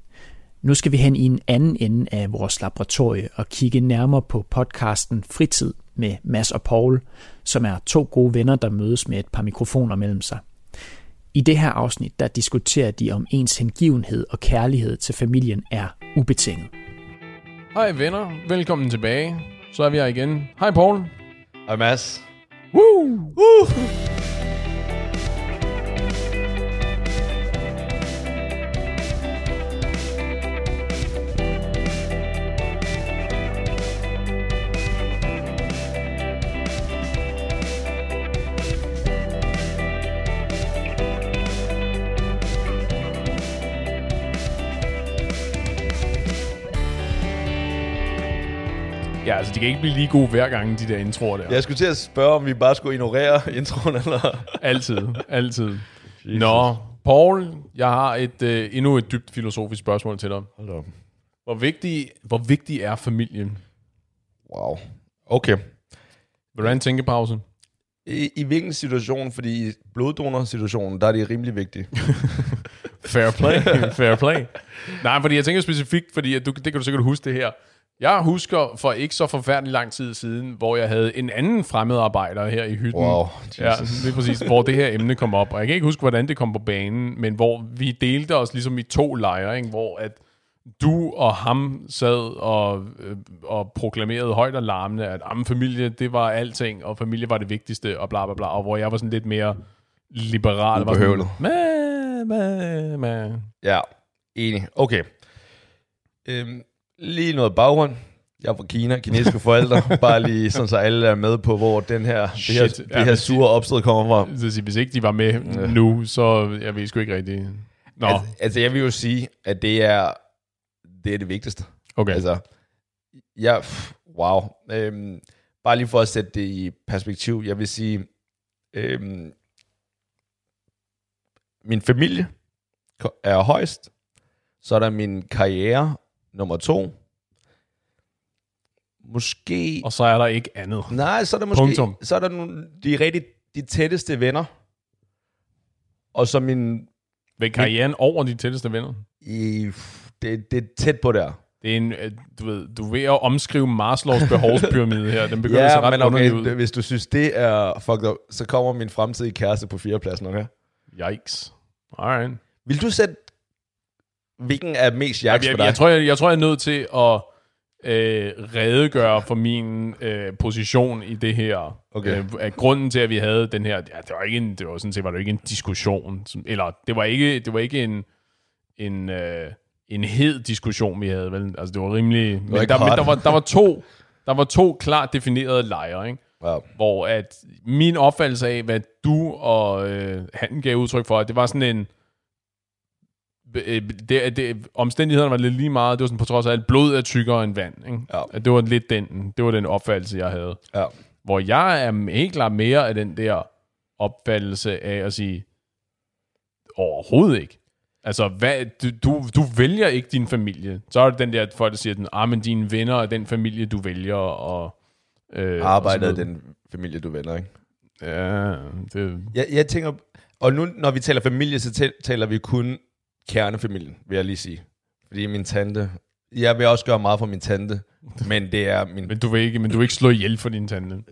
Nu skal vi hen i en anden ende af vores laboratorie og kigge nærmere på podcasten Fritid med Mads og Paul, som er to gode venner, der mødes med et par mikrofoner mellem sig. I det her afsnit, der diskuterer de om ens hengivenhed og kærlighed til familien er ubetinget. Hej venner, velkommen tilbage. Så er vi her igen. Hej Paul. Hej Mads. Woo! Uh! Ja, altså de kan ikke blive lige gode hver gang, de der introer der. Jeg skulle til at spørge, om vi bare skulle ignorere [LAUGHS] introen, eller... Altid, altid. Nå, Paul, jeg har et øh, endnu et dybt filosofisk spørgsmål til dig. Hold op. Hvor vigtig, hvor vigtig er familien? Wow. Okay. Vil du have en tænkepause? I, I hvilken situation, fordi i bloddonorsituationen, der er det rimelig vigtigt. [LAUGHS] Fair play, fair play. Nej, fordi jeg tænker specifikt, fordi at du, det kan du sikkert huske det her. Jeg husker for ikke så forfærdelig lang tid siden, hvor jeg havde en anden fremmedarbejder her i hytten. Wow, Ja, Jesus. det er præcis, hvor det her emne kom op. Og jeg kan ikke huske, hvordan det kom på banen, men hvor vi delte os ligesom i to lejre, ikke? hvor at du og ham sad og, øh, og proklamerede højt og larmende, at jamen, familie, det var alting, og familie var det vigtigste, og bla bla bla, og hvor jeg var sådan lidt mere liberal. var sådan, Ubehøvlet. Mæ, mæ, mæ. Ja, enig. Okay. Øhm, lige noget baggrund. Jeg er fra Kina, kinesiske forældre. [LAUGHS] bare lige sådan, så alle er med på, hvor den her, det her, Shit. det Ja, her sure opstød kommer fra. Så hvis ikke de var med ja. nu, så jeg ved sgu ikke rigtigt. Nå, Altså, altså, jeg vil jo sige, at det er det, er det vigtigste. okay. Altså, ja, wow. Øhm, bare lige for at sætte det i perspektiv, jeg vil sige, øhm, min familie er højst, så er der min karriere nummer to, måske, Og så er der ikke andet. nej, så er der måske, Punktum. så er der nogle, de rigtig, de tætteste venner, og så min, Ved karrieren over de tætteste venner. i, det, det er tæt på der. Det er en, øh, du ved, du er ved at omskrive Maslows behovspyramide her. Den begynder [LAUGHS] at se Ja, ret men okay, ud. hvis du synes, det er fucked up, så kommer min fremtidige kæreste på fjerdepladsen, okay? Yikes. Alright. Vil du sætte, hvilken er mest Jeg, jaks jeg, for dig? jeg, tror, jeg, jeg tror, jeg er nødt til at øh, redegøre for min øh, position i det her. Okay. Øh, at grunden til, at vi havde den her... Ja, det var, ikke en, det var sådan set var det ikke en diskussion. Som, eller det var ikke, det var ikke en, en, øh, en hed diskussion, vi havde. Vel? Altså, det var rimelig... Men ikke der, men der, var, der, var to, der var to klart definerede lejre, ikke? ja. hvor at min opfattelse af, hvad du og øh, han gav udtryk for, at det var sådan en... øh, Det, det, omstændighederne var lidt lige meget. Det var sådan på trods af, at blod er tykkere end vand. Ikke? Ja. At det var lidt den, det var den opfattelse, jeg havde. ja. Hvor jeg er helt klart mere af den der opfattelse af at sige, overhovedet ikke. Altså, hvad, du, du, du vælger ikke din familie. Så er det den der folk, der siger, at ah, men dine venner er den familie, du vælger. Og, øh, og Arbejdet videre. den familie, du vender, ikke? Ja, det, Jeg, jeg tænker, Og nu, når vi taler familie, så taler vi kun kernefamilien, vil jeg lige sige. Fordi min tante... Jeg vil også gøre meget for min tante, men det er min... Men du vil ikke, men du vil ikke slå ihjel for din tante.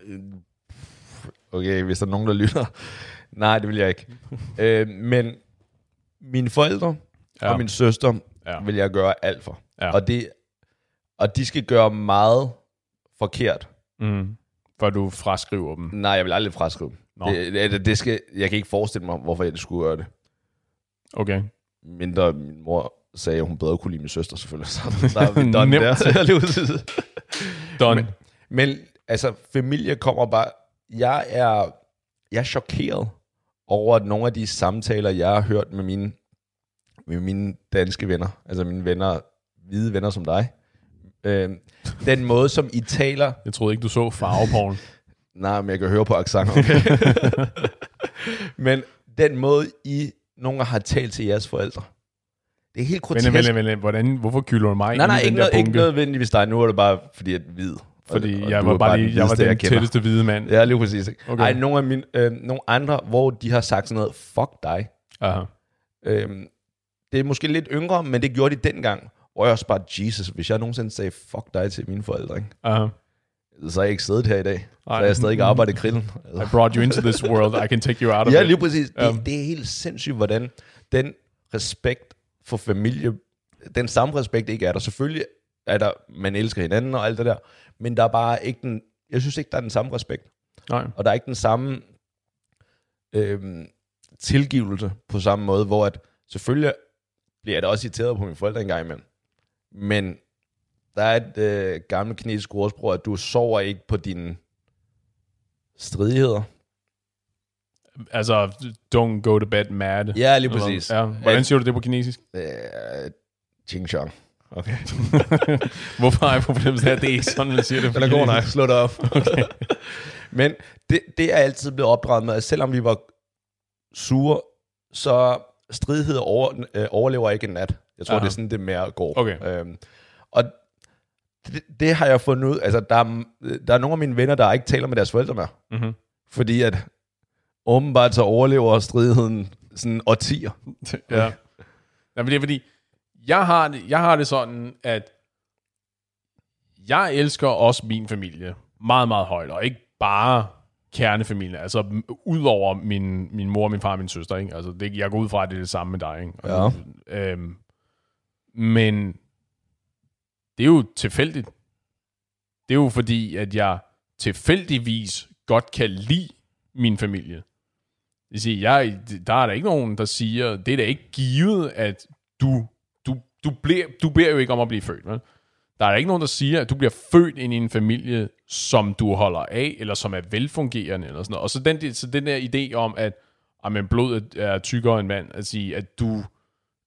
Okay, hvis der er nogen, der lytter. Nej, det vil jeg ikke. øh, men mine forældre ja. Og min søster Ja. vil jeg gøre alt for. Ja. Og, det, og de skal gøre meget forkert. Mm. For du fraskriver dem. Nej, jeg vil aldrig fraskrive dem. Det, det, det skal, jeg kan ikke forestille mig, hvorfor jeg skulle gøre det. Okay. Mindre min mor sagde, at hun bedre kunne lide min søster, selvfølgelig. [LAUGHS] Så der er vi [LAUGHS] done Nemt. der. [LAUGHS] Done. Men, men altså, familie kommer bare... Jeg er, jeg er chokeret over at nogle af de samtaler, jeg har hørt med mine, med mine danske venner, altså mine venner, hvide venner som dig, øh, den måde, som I taler... Jeg troede ikke, du så farveporn. Nej, men jeg kan høre på accent. Okay? men den måde, I nogle gange har talt til jeres forældre, det er helt grotesk. Vent, vent, vent, hvordan, hvorfor kylder du mig Nej, nej, ikke, noget, ikke nødvendigvis dig. Nu er det bare, fordi at hvid. Fordi Og- og jeg du var bare den lige, jeg var den kender. tætteste hvide mand. Ja, lige præcis. Ikke? Okay. Okay. Ej, nogle, af mine, øh, nogle andre, hvor de har sagt sådan noget, fuck dig. Aha. Øhm, det er måske lidt yngre, men det gjorde de dengang. Hvor jeg også bare, Jesus, hvis jeg nogensinde sagde, fuck dig til mine forældre, ikke? Aha. Så er jeg ikke siddet her i dag. Så Ej. er jeg stadig ikke arbejdet i grillen. I brought you into this world. I can take you out of Ja, it. lige præcis. Det, Ja. det er helt sindssygt, hvordan den respekt for familie, den samme respekt ikke er der. Selvfølgelig er der, man elsker hinanden og alt det der, men der er bare ikke den, jeg synes ikke, der er den samme respekt. Nej. Og der er ikke den samme øhm, tilgivelse på samme måde, hvor at selvfølgelig bliver jeg da også irriteret på mine forældre en gang imellem. Men der er et øh, gammelt kinesisk ordsprog, at du sover ikke på dine stridigheder. Altså, don't go to bed mad. Ja, lige Eller- præcis. Ja. Hvordan siger du det på kinesisk? Øh, ching chong. Okay. [LAUGHS] Hvorfor er problemet her? Det er sådan, man siger det. på Den er god, nej. Slå det op. [LAUGHS] Okay. Men det, det er altid blevet opdraget med, at selvom vi var sure, så stridighed over, øh, overlever ikke en nat. Jeg tror, Aha. det er sådan, det mere går. Okay. Øhm, og det, det har jeg fundet ud. Altså, der er, der er nogle af mine venner, der ikke taler med deres forældre mere. Mhm. Fordi at åbenbart så overlever stridigheden sådan årtier. [LAUGHS] ja. Nej, men det er fordi, jeg har, det, jeg har det sådan, at jeg elsker også min familie meget, meget højt, og ikke bare kernefamilie, altså m- ud over min, min mor, min far og min søster, ikke? Altså, det, jeg går ud fra, at det er det samme med dig, ikke? Og, øhm, men det er jo tilfældigt. Det er jo fordi, at jeg tilfældigvis godt kan lide min familie. Det siger, jeg, der er der ikke nogen, der siger, det er da ikke givet, at du, du, du, bliver, du beder jo ikke om at blive født. Vel? Der er der ikke nogen, der siger, at du bliver født ind i en familie, som du holder af, eller som er velfungerende, eller sådan noget. Og så den, så den der idé om, at jamen, blodet er tykkere end vand, at sige, at du,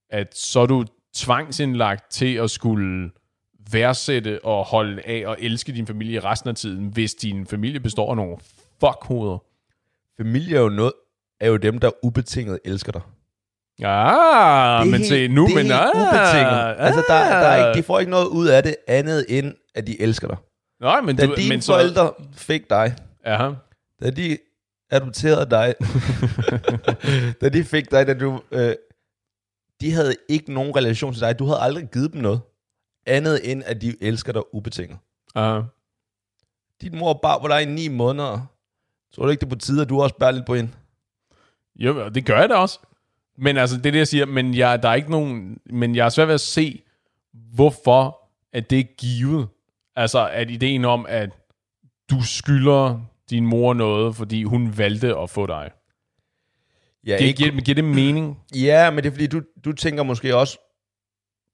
at så er du tvangsindlagt til at skulle værdsætte og holde af og elske din familie resten af tiden, hvis din familie består af nogle fuckhoveder. Familie er jo, noget, er jo dem, der ubetinget elsker dig. Er men helt- se, nu, det er men helt ah, ubetinget. Altså, der, der er ikke, de får ikke noget ud af det andet, end at de elsker dig. Nej, men Da du, dine men så, forældre fik dig, Ja, da de adopterede dig, [LAUGHS] da de fik dig, da du, øh, de havde ikke nogen relation til dig. Du havde aldrig givet dem noget, andet end at de elsker dig ubetinget. uh, Din mor bar på dig i ni måneder. Tror du ikke, det er på tide, at du også bærer lidt på hende? jo, det gør jeg da også. Men altså, det er det, jeg siger, men jeg, der er ikke nogen, men jeg er svært ved at se, hvorfor at det er givet. Altså, at ideen om, at du skylder din mor noget, fordi hun valgte at få dig. Ja, Det giver, giver det mening? Ja, men det er fordi, du, du tænker måske også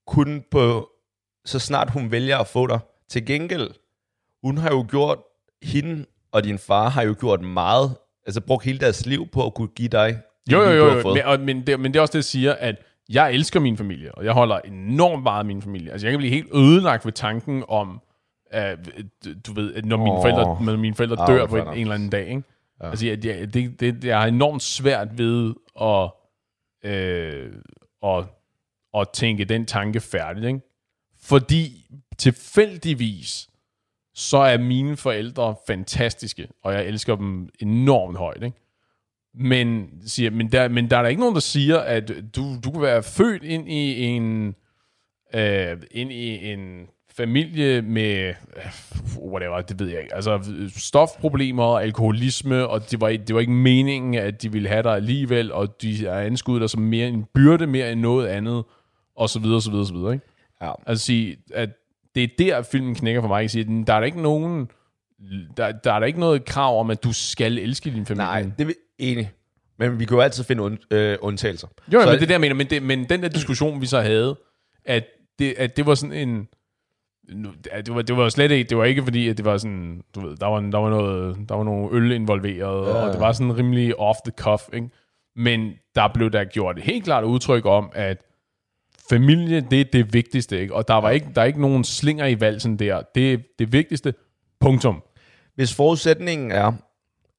kun på, så snart hun vælger at få dig. Til gengæld, hun har jo gjort, hende og din far har jo gjort meget, altså brugt hele deres liv på at kunne give dig Jo, jo, jo, jo. Men, og, men, det, men det er også det, jeg siger, at jeg elsker min familie, og jeg holder enormt meget af min familie. Altså, jeg kan blive helt ødelagt ved tanken om, at, du ved, at når mine Åh. forældre, når mine forældre dør på en, en eller anden dag, ikke? Ja. Altså, jeg, det, det, det, jeg har enormt svært ved at, øh, at, at tænke den tanke færdigt, ikke? Fordi tilfældigvis, så er mine forældre fantastiske, og jeg elsker dem enormt højt, ikke? Men, siger, men, der, men der er der ikke nogen, der siger, at du, du kan være født ind i en, øh, ind i en familie med, øh, whatever, det ved jeg ikke, altså stofproblemer, alkoholisme, og det var, det var ikke meningen, at de ville have dig alligevel, og de er anskudt dig som mere en byrde, mere end noget andet, og så videre, så videre, så videre, ikke? Ja. Altså sige, at det er der, filmen knækker for mig. Jeg siger, der er der ikke nogen, der, der er der ikke noget krav om, at du skal elske din familie. Nej, det er enig. Men vi kan jo altid finde und, øh, undtagelser. Jo, Så- men det er der, mener, men, det, men den der diskussion, vi så havde, at det, at det var sådan en... Det var, det var slet ikke, det var ikke fordi, at det var sådan, du ved, der var, der var, noget, der var nogle øl involveret, ja. og det var sådan rimelig off the cuff, ikke? Men der blev der gjort et helt klart udtryk om, at familie, det er det vigtigste, ikke? Og der var ikke, der er ikke nogen slinger i valsen der. Det er det vigtigste, punktum. Hvis forudsætningen er,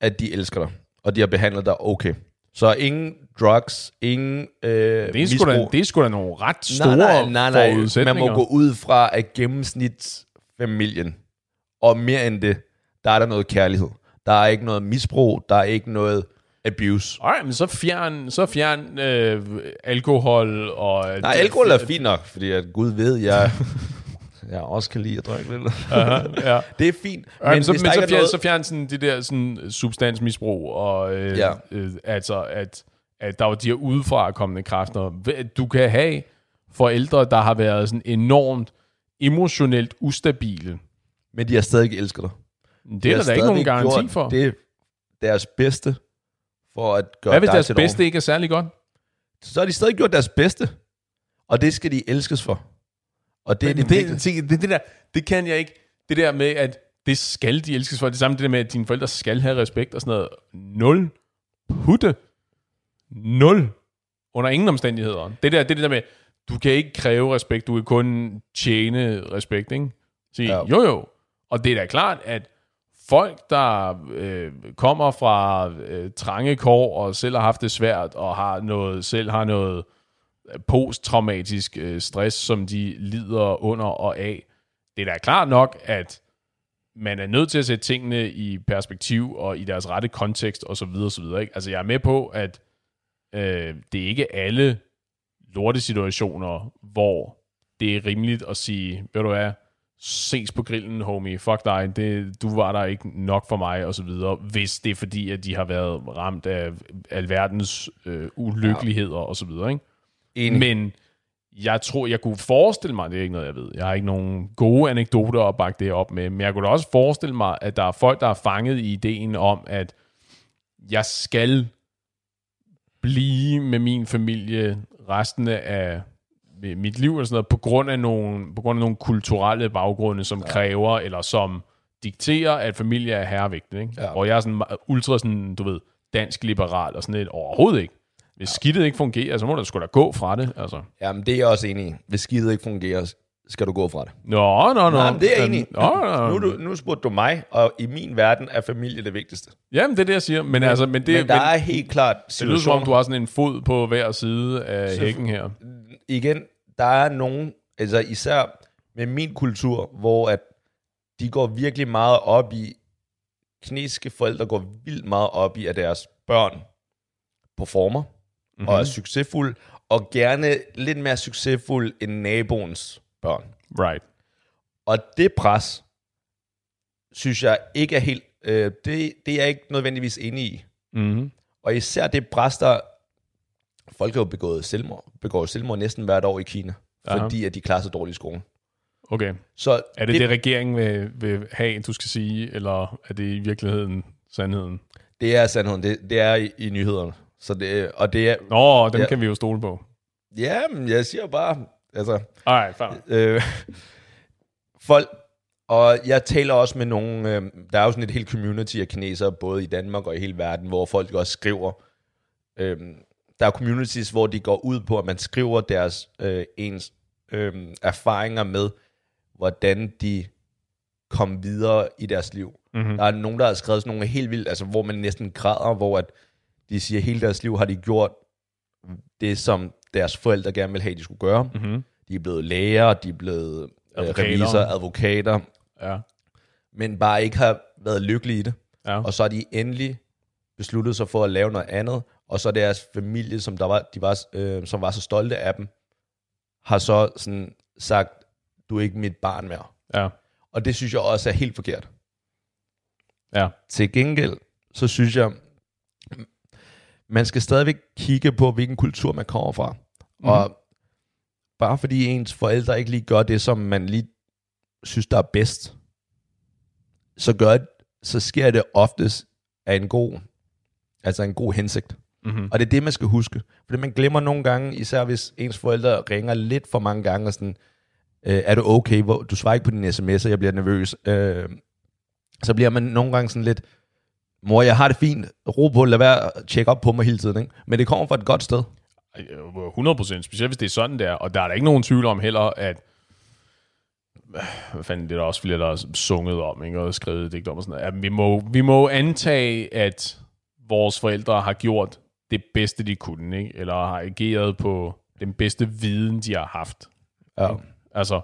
at de elsker dig, og de har behandlet dig okay, så ingen drugs, ingen øh, Det er, sgu da, det er sgu da nogle ret store nej, nej, nej, nej. Man må gå ud fra, at gennemsnitsfamilien, og mere end det, der er der noget kærlighed. Der er ikke noget misbrug, der er ikke noget abuse. Alright, men så fjern, så fjern øh, alkohol og... Nej, alkohol er fint nok, fordi at Gud ved, jeg, [LAUGHS] jeg også kan lide at drikke lidt. ja. [LAUGHS] Det er fint. Men, men, så, men der så, er fjern, noget- så fjern sådan det der sådan, substansmisbrug, og øh, Ja. øh, altså, at, at der var de her udefra kommende kræfter. Du kan have forældre, der har været sådan enormt emotionelt ustabile. Men de har stadig ikke elsket dig. Det er der da ikke nogen garanti gjort for. Det er deres bedste for at gøre Hvad hvis deres bedste ikke er særlig godt? Så har de stadig gjort deres bedste. Og det skal de elskes for. Og det er det, det, det, det, det, der, det kan jeg ikke. Det der med, at det skal de elskes for. Det samme det der med, at dine forældre skal have respekt og sådan noget. Nul. Putte. Nul. Under ingen omstændigheder. Det der, det er der med, du kan ikke kræve respekt, du kan kun tjene respekt, ikke? Sige, ja. jo jo. Og det er da klart, at folk, der øh, kommer fra øh, trange kår og selv har haft det svært og har noget, selv har noget øh, posttraumatisk øh, stress, som de lider under og af. Det er da klart nok, at man er nødt til at sætte tingene i perspektiv og i deres rette kontekst og så videre, så videre. Ikke? Altså jeg er med på, at øh, det er ikke alle lortesituationer, hvor det er rimeligt at sige, ved du hvad, ses på grillen, homie, fuck dig, det, du var der ikke nok for mig, og så videre, hvis det er fordi, at de har været ramt af alverdens øh, ulykkeligheder, og så videre, ikke? Enig. Men jeg tror, jeg kunne forestille mig, det er ikke noget, jeg ved, jeg har ikke nogen gode anekdoter at bakke det op med, men jeg kunne da også forestille mig, at der er folk, der er fanget i ideen om, at jeg skal blive med min familie resten af mit liv eller sådan noget, på grund af nogle, på grund af nogle kulturelle baggrunde, som ja. kræver, eller som dikterer, at familie er herrevigtigt. Ikke? Ja. Og jeg er sådan ultra sådan, du ved, dansk liberal og sådan lidt overhovedet ikke. Hvis ja. skidtet ikke fungerer, så må der sgu da gå fra det. Altså. Jamen, det er jeg også enig i. Hvis skidtet ikke fungerer, skal du gå fra det. Nå, nå, nå. Nej, men det er jeg enig i. Nu, du, nu spurgte du mig, og i min verden er familie det vigtigste. Jamen, det er det, jeg siger. Men, altså, men det, Men der men, er helt klart det lyder som om, situationer. du har sådan en fod på hver side af hækken her. igen, der er nogen, altså især med min kultur, hvor at de går virkelig meget op i, kinesiske forældre går vildt meget op i, at deres børn performer mm-hmm. og er succesfulde, og gerne lidt mere succesfulde end naboens børn. Right. Og det pres, synes jeg ikke er helt, øh, det, det er jeg ikke nødvendigvis inde i. Mm-hmm. Og især det pres, der, folk har jo begået selvmord, begår selvmord næsten hvert år i Kina, Aha. fordi at de klarer sig dårligt i skolen. Okay. Så Er det det, det regeringen vil, vil have, du skal sige, eller er det i virkeligheden sandheden? det er sandheden, det, det er i, i nyhederne. Så det, og det er, Nå, dem Ja. kan vi jo stole på. ja, men jeg siger bare, altså, Alright, fair. øh, folk, og jeg taler også med nogle, øh, der er jo sådan et helt community af kinesere, både i Danmark og i hele verden, hvor folk også skriver, øh, der er communities, hvor de går ud på, at man skriver deres øh, ens øh, erfaringer med, hvordan de kom videre i deres liv. Mm-hmm. Der er nogen, der har skrevet sådan nogle helt vildt, altså hvor man næsten græder, hvor at de siger, at hele deres liv har de gjort det, som deres forældre gerne ville have, de skulle gøre. Mm-hmm. De er blevet læger, de er blevet øh, Advokater. revisorer, advokater, Ja. men bare ikke har været lykkelige i det. Ja. Og så er de endelig besluttede sig for at lave noget andet, og så deres familie, som, der var, de var, øh, som var så stolte af dem, har så sådan sagt, du er ikke mit barn mere. Ja. Og det synes jeg også er helt forkert. Ja. Til gengæld, så synes jeg, man skal stadigvæk kigge på, hvilken kultur man kommer fra. Mm. Og bare fordi ens forældre ikke lige gør det, som man lige synes, der er bedst, så, gør, så sker det oftest af en god, altså en god hensigt. Mm-hmm. Og det er det, man skal huske. For man glemmer nogle gange, især hvis ens forældre ringer lidt for mange gange, og sådan, øh, er du okay? Hvor, du svarer ikke på din sms'er, jeg bliver nervøs. Øh, så bliver man nogle gange sådan lidt, mor, jeg har det fint, ro på, lad være at tjekke op på mig hele tiden. Ikke? Men det kommer fra et godt sted. 100 procent, specielt hvis det er sådan der. Og der er der ikke nogen tvivl om heller, at hvad fanden, det er der også flere, der har sunget om, ikke? og skrevet digt om og sådan noget. At vi, må, vi må antage, at vores forældre har gjort det bedste, de kunne, ikke? eller har ageret på den bedste viden, de har haft. Ja. Altså,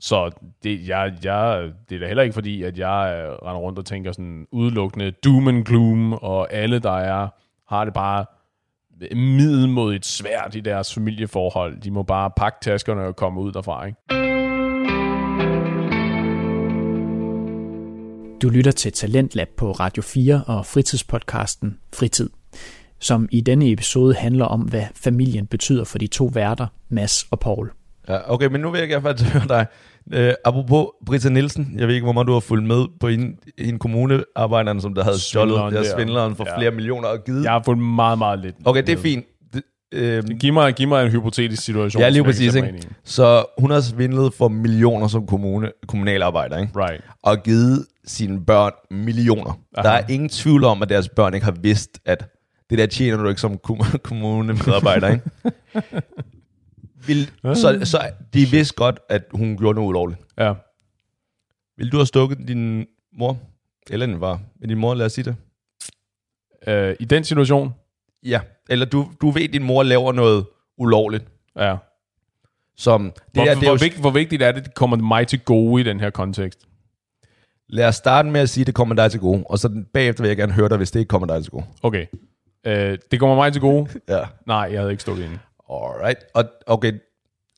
så det, jeg, jeg, det er da heller ikke fordi, at jeg øh, render rundt og tænker sådan udelukkende doom and gloom, og alle, der er, har det bare middel mod et svært i deres familieforhold. De må bare pakke taskerne og komme ud derfra, ikke? Du lytter til Talentlab på Radio 4 og fritidspodcasten Fritid, som i denne episode handler om, hvad familien betyder for de to værter, Mads og Paul. Ja, okay, men nu vil jeg gerne faktisk [LAUGHS] høre dig. Uh, apropos Britta Nielsen, jeg ved ikke, hvor meget du har fulgt med på en, en kommunearbejderen, som der havde stjålet der svindleren for Ja. flere millioner og givet. Jeg har fået meget, meget lidt. Okay, det er fint. Det, øh, Giv mig, giv mig en hypotetisk situation. ja, lige præcis. Ikke? Så hun har svindlet for millioner som kommune, kommunalarbejder, ikke? Right. og givet sine børn millioner. Aha. Der er ingen tvivl om, at deres børn ikke har vidst, at det der tjener du ikke som kom- [LAUGHS] kommunemedarbejder, ikke? Vil, så, så de vidste godt, at hun gjorde noget ulovligt. Ja. Vil du have stukket din mor? Eller din far? Med din mor, lad os sige det. Øh, I den situation, Ja. Eller du, du ved, at din mor laver noget ulovligt. ja. Som, det Hvor, hvor, det er jo, vigtigt, hvor vigtigt er det, det kommer mig til gode i den her kontekst? lad os starte med at sige, at det kommer dig til gode. Og så bagefter vil jeg gerne høre dig, hvis det ikke kommer dig til gode. Okay. Øh, det kommer mig til gode? [LAUGHS] Ja. Nej, jeg havde ikke stukket ind. Alright. Og okay,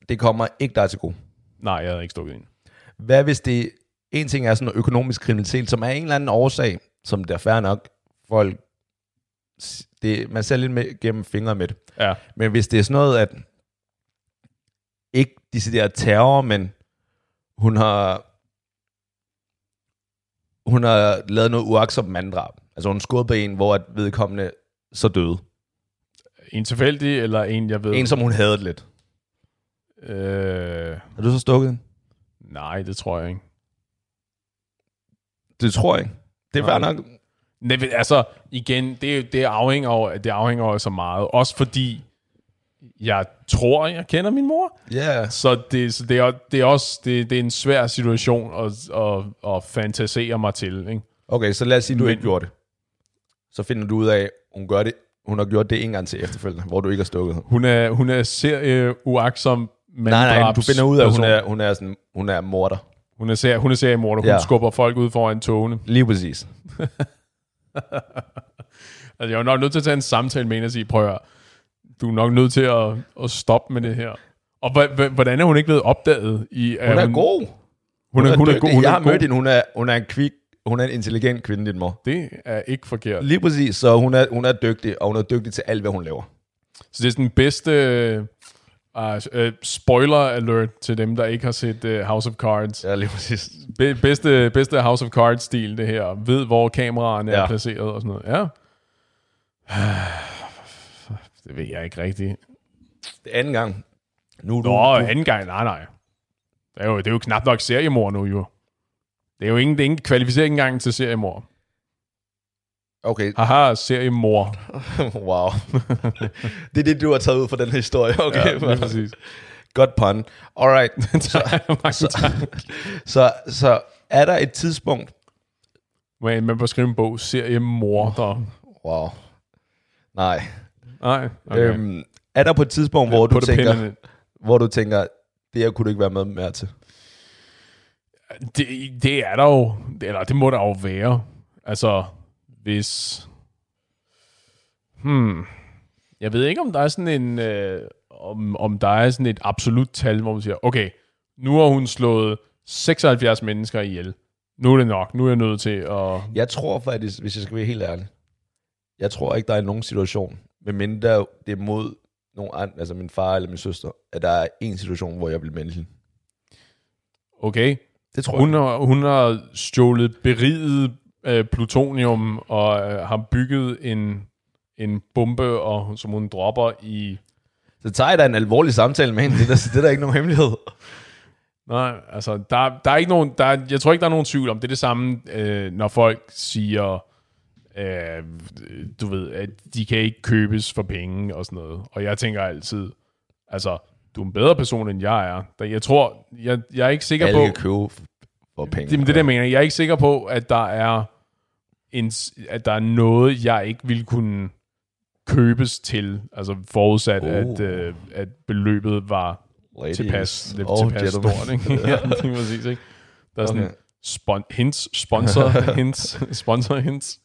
det kommer ikke dig til gode. Nej, jeg havde ikke stukket ind. Hvad hvis det, en ting er sådan økonomisk kriminalitet, som er en eller anden årsag, som der er fair nok, folk, det, man ser lidt med, gennem fingre med det. Ja. Men hvis det er sådan noget, at ikke decideret terror, men hun har hun har lavet noget uaksomt manddrab. Altså hun skåret på en, hvor at vedkommende så døde. En tilfældig, eller en, jeg ved... En, som hun havde lidt. Øh, Har du så stukket den? nej, det tror jeg ikke. Det tror jeg ikke. Det er fair Nej. nok. Nej, men altså, igen, det, det, afhænger jo, det afhænger jo så meget. Også fordi, jeg tror, jeg kender min mor. Ja. Yeah. Så det, så det, er, det er også det, det er en svær situation at, at, at fantasere mig til. Ikke? Okay, så lad os sige, du ikke gjorde det. Så finder du ud af, hun, gør det, hun har gjort det en gang til efterfølgende, hvor du ikke har stukket. Hun er, hun er serie uaksom Nej, nej, du finder ud af, at hun er, hun er, sådan, hun er morder. Hun er, serie, hun er seriemorder. Hun Ja. skubber folk ud foran togene. [LAUGHS] Lige præcis. [LAUGHS] Altså, jeg er nok nødt til at tage en samtale med hende og sige, prøv at du er nok nødt til at, at stoppe med det her. Og hvordan er hun ikke blevet opdaget? I, Hun er god. Hun er, hun er, dygtig. god. Hun Jeg er har mødt hende, hun er, hun er en kvik, hun er en intelligent kvinde, din mor. Det er ikke forkert. Lige præcis, så hun er, hun er dygtig, og hun er dygtig til alt, hvad hun laver. Så det er sådan den bedste uh, uh, spoiler alert til dem, der ikke har set uh, House of Cards. Ja, lige præcis. Be- bedste, bedste House of Cards-stil, det her. Ved, hvor kameraerne Ja. er placeret og sådan noget. Ja. [SIGHS] Det ved jeg ikke rigtigt. Det er anden gang. Nu er du, Nå, du, anden gang, nej, nej. Det er jo, det er jo knap nok seriemor nu, jo. Det er jo ingen, det er ingen kvalificering engang til seriemor. Okay, Haha, seriemor. [LAUGHS] wow. det er det, du har taget ud fra den historie. Okay, Ja, præcis. Godt pun. Alright. [LAUGHS] så, [LAUGHS] så, så, så er der et tidspunkt, Men man bør skrive en bog, seriemor. Der. wow, nej, Nej, okay. øhm, er der på et tidspunkt, hvor du, tænker, hvor du tænker, det her kunne du ikke være med mere til? Det, det er der jo, eller det må der jo være. Altså, hvis... Hmm. Jeg ved ikke, om der er sådan en... Øh, om, om der er sådan et absolut tal, hvor man siger, okay, nu har hun slået 76 mennesker ihjel. Nu er det nok. Nu er jeg nødt til at... Jeg tror faktisk, hvis jeg skal være helt ærlig, jeg tror ikke, der er nogen situation, medmindre det er mod nogen andre, altså min far eller min søster, at der er en situation, hvor jeg vil melde hende. Okay. Det tror Hun jeg. har, hun har stjålet beriget øh, plutonium og øh, har bygget en, en bombe, og, som hun dropper i... Så tager jeg da en alvorlig samtale med hende. Det er der, det er der ikke nogen hemmelighed. Nej, altså, der, der er ikke nogen... Der, er- jeg tror ikke, der er nogen tvivl om. Det er det samme, øh, når folk siger, øh, du ved, at de kan ikke købes for penge og sådan noget. Og jeg tænker altid, altså, du er en bedre person, end jeg er. Der- Jeg tror, jeg, jeg er ikke sikker Alle på... kan købe for penge. Det, det der jeg mener, jeg er ikke sikker på, at der er en, at der er noget, jeg ikke vil kunne købes til, altså forudsat, Oh. oh. at, øh, at beløbet var Ladies. tilpas, lidt Oh, tilpas gentlemen. stort. Ikke? [LAUGHS] ja, det præcis, ikke? Der er sådan Okay. spon- hints, sponsor [LAUGHS] hints, sponsor hints.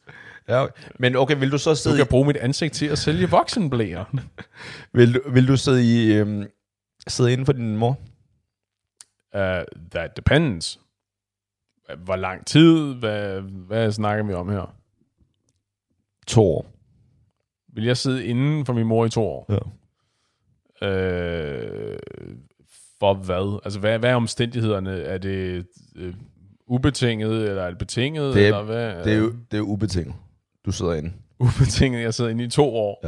Ja, men okay, vil du så Du sidde, kan bruge mit ansigt til at sælge voksenblæer. [LAUGHS] vil, du, vil du sidde, i, øhm, sidde inden for din mor? Uh, that depends. Hvor lang tid? Hvad, hvad snakker vi om her? To år. Vil jeg sidde inden for min mor i to år? Ja. Øh, for hvad? Altså, hvad, hvad er omstændighederne? Er det øh, ubetinget, eller er det betinget? Det er- eller hvad? Det er jo det er ubetinget. Du sidder inde. [LAUGHS] ubetinget. Jeg sidder inde i to år.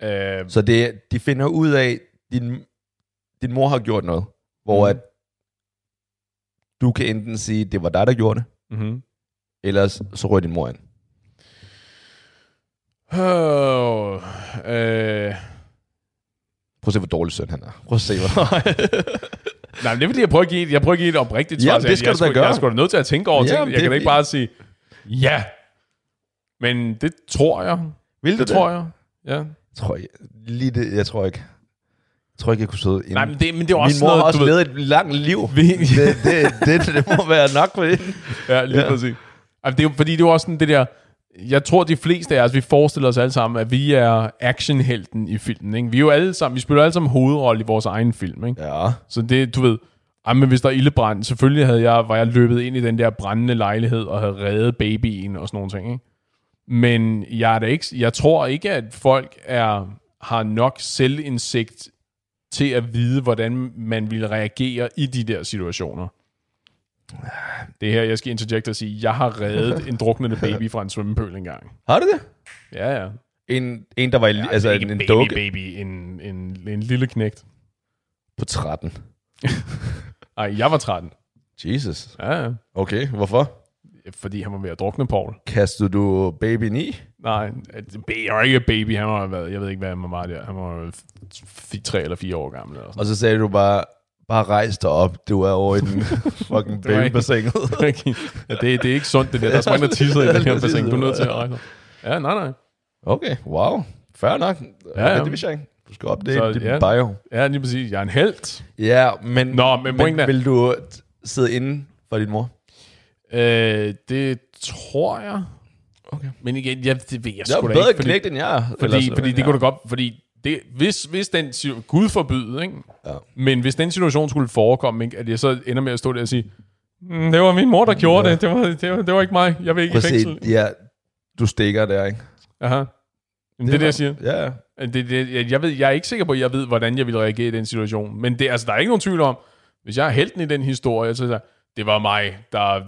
Ja. Øh, Så det, de finder ud af, din, din mor har gjort noget, hvor Mhm. at du kan enten sige, det var dig, der gjorde det, mm-hmm. ellers så rører din mor ind. oh, øh, Prøv at se, hvor dårlig søn han er. Prøv at se, hvor... [LAUGHS] nej, men det er fordi, jeg prøver at give, jeg prøver at give et oprigtigt svar. Så det jeg, skal jeg, du da sgu- gøre. Jeg er sgu da nødt til at tænke over Jamen, tingene. Jeg det- kan ikke bare sige, ja. Men det tror jeg. Vil du Det tror jeg. Ja. tror jeg, lige det, jeg tror ikke. Tror ikke, jeg kunne sidde inde. Nej, men det, men det er Min også mor noget, har også levet et langt liv. [LAUGHS] Det, det, det, det, må være nok for hende. Ja, lige Ja. ja. præcis. Altså, det er jo, fordi det er jo også sådan det der... Jeg tror, de fleste af os, vi forestiller os alle sammen, at vi er actionhelten i filmen. Ikke? Vi er jo alle sammen, vi spiller alle sammen hovedrolle i vores egen film. Ikke? Ja. Så det, du ved, ej, men hvis der er ildebrand, selvfølgelig havde jeg, var jeg løbet ind i den der brændende lejlighed og havde reddet babyen og sådan nogle ting. Ikke? Men jeg, er da ikke, jeg tror ikke, at folk er, har nok selvindsigt til at vide, hvordan man vil reagere i de der situationer. Det her, jeg skal interjecte og sige, jeg har reddet en druknende baby fra en svømmepøl engang. Har du det? Ja, ja. En, en der var i, ja, altså en, en baby, dukke baby, en, en, en lille knægt. på 13. [LAUGHS] Ej, jeg var 13. Jesus. Ja, ja. Okay, hvorfor? Fordi han var ved at drukne, Paul. Kastede du babyen i? Nej, jeg var ikke baby, han var, jeg ved ikke, hvad han var der. Han var tre eller fire år gammel. Eller sådan. Og så sagde du bare, bare rejs dig op. Du er over i den [LAUGHS] fucking Det babybassinet. [LAUGHS] ja, det, det er ikke sundt, det der. Der er så mange, der tisser i den [LAUGHS] her bassin. Du er nødt til at rejse. Ja, nej, nej. Okay, wow. Fair nok. Ja, ja. Det vidste jeg ikke. Du skal opdate Så, dit ja. bio. Ja, lige præcis. Jeg er en held. Ja, men, Nå, men er- vil du sidde inde for din mor? Øh, det tror jeg. Okay. Men igen, jeg, det ved jeg Jeg sgu da ikke. knægt, end jeg er. Fordi, fordi, det kunne da godt, fordi det, hvis, hvis den, Gud forbyde, ikke? Ja. Men hvis den situation skulle forekomme, ikke? at jeg så ender med at stå der og sige, mm, det var min mor, der gjorde Ja. det. Det var, det, var, det var ikke mig. Jeg vil ikke Prøv i fængsel. se, ja, du stikker der, ikke? Aha. Men det er det, jeg siger. Ja. Det, det, jeg, jeg, ved, jeg er ikke sikker på, at jeg ved, hvordan jeg vil reagere i den situation. Men det, altså, der er ikke nogen tvivl om, hvis jeg er helten i den historie, så er det, det var mig, der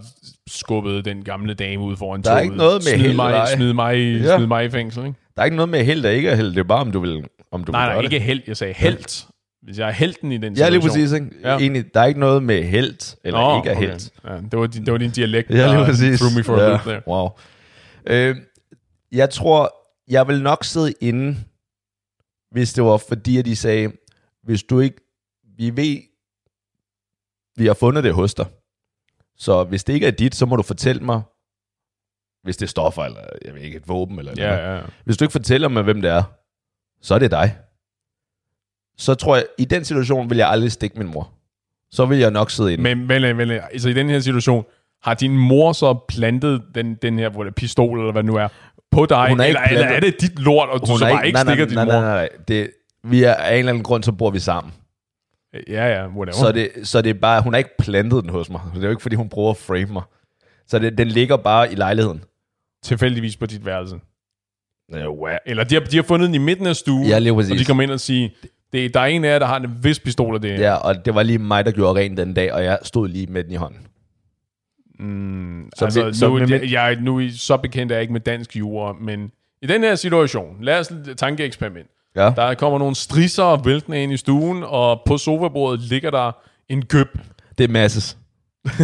skubbede den gamle dame ud foran Der er toget. ikke noget med smid held mig, smid mig, Ja. smid mig i fængsel, ikke? Der er ikke noget med held, der ikke er held. Det er bare, om du vil, om du Nej, vil nej, ikke det. held. Jeg sagde helt. Hvis jeg er helten i den Ja, situation. lige præcis. Ikke? Ja. Ja. Egentlig, der er ikke noget med held, eller Nå, ikke er okay. held. Ja, det, var din, det var din dialekt, Ja, lige præcis. threw me for a ja. loop der. Wow. Øh, jeg tror, jeg vil nok sidde inde, hvis det var fordi, at de sagde, hvis du ikke, vi ved, vi har fundet det hos dig. Så hvis det ikke er dit, så må du fortælle mig, hvis det er stoffer, eller jeg ved ikke, et våben, eller noget. Ja, ja. Hvis du ikke fortæller mig, hvem det er, så er det dig. Så tror jeg, i den situation vil jeg aldrig stikke min mor. Så vil jeg nok sidde inde. Men, men, men altså i den her situation, har din mor så plantet den, den her hvor det pistol, eller hvad det nu er, på dig, Hun er eller, ikke eller er det dit lort, og du så bare ikke nej, nej, stikker din nej, mor? nej, nej, nej. Det, vi er af en eller anden grund, så bor vi sammen. Ja, ja, whatever. Så det, så det er bare, hun har ikke plantet den hos mig. Det er jo ikke, fordi hun prøver at frame mig. Så det, den ligger bare i lejligheden. Tilfældigvis på dit værelse. Ja, wow. Eller de har, de har fundet den i midten af stuen, Ja, lige og de præcis. kommer ind og siger, det, der er en af jer, der har en vis pistol af det. Ja, og det var lige mig, der gjorde rent den dag, og jeg stod lige med den i hånden. Mm, Så altså, vi- så nu, jeg, jeg, nu I så bekendt er jeg ikke med dansk jura, men i den her situation, lad os et tankeeksperiment. Ja. Der kommer nogle strisser væltende ind i stuen, og på sofabordet ligger der en køb. Det er masses. [LAUGHS]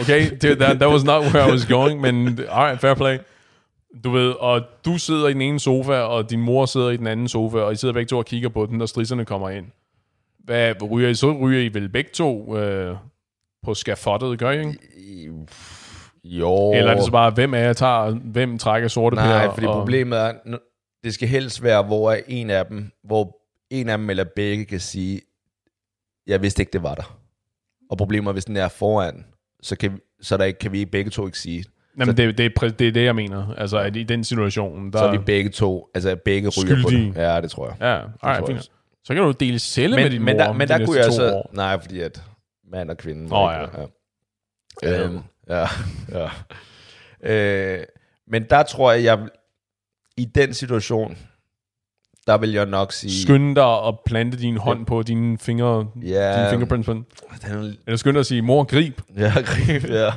Okay, det, that, that was not where I was going, men alright, fair play. Du ved, og du sidder i den ene sofa, og din mor sidder i den anden sofa, og I sidder begge to og kigger på den, og strisserne kommer ind. Hvad ryger I så? Ryger I vel begge to øh, på skafottet, gør I ikke? Jo. Eller er det så bare, hvem af jer tager, hvem trækker sorte Nej, piller? fordi og, problemet er, det skal helst være, hvor en af dem, hvor en af dem eller begge kan sige, jeg vidste ikke, det var der. Og problemet er, hvis den er foran, så kan, så der ikke, kan vi begge to ikke sige, Jamen, det, det, er det er det, jeg mener. Altså, at i den situation, der... så er vi begge to, altså begge ryger på Skyldige. det. Ja, det tror jeg. Ja, tror alright, jeg. Så kan du dele celle med din Men, men, mor der, men de der kunne jeg to så... år. Nej, fordi at mand og kvinde... Åh, må ja. ja. Øhm, ja, [LAUGHS] ja. Øh, men der tror jeg, jeg i den situation, der vil jeg nok sige... Skynde dig at plante din hånd på dine fingre, Ja. dine fingerprints på den. Den, Eller skynde dig at sige, mor, grib. ja, grib, ja.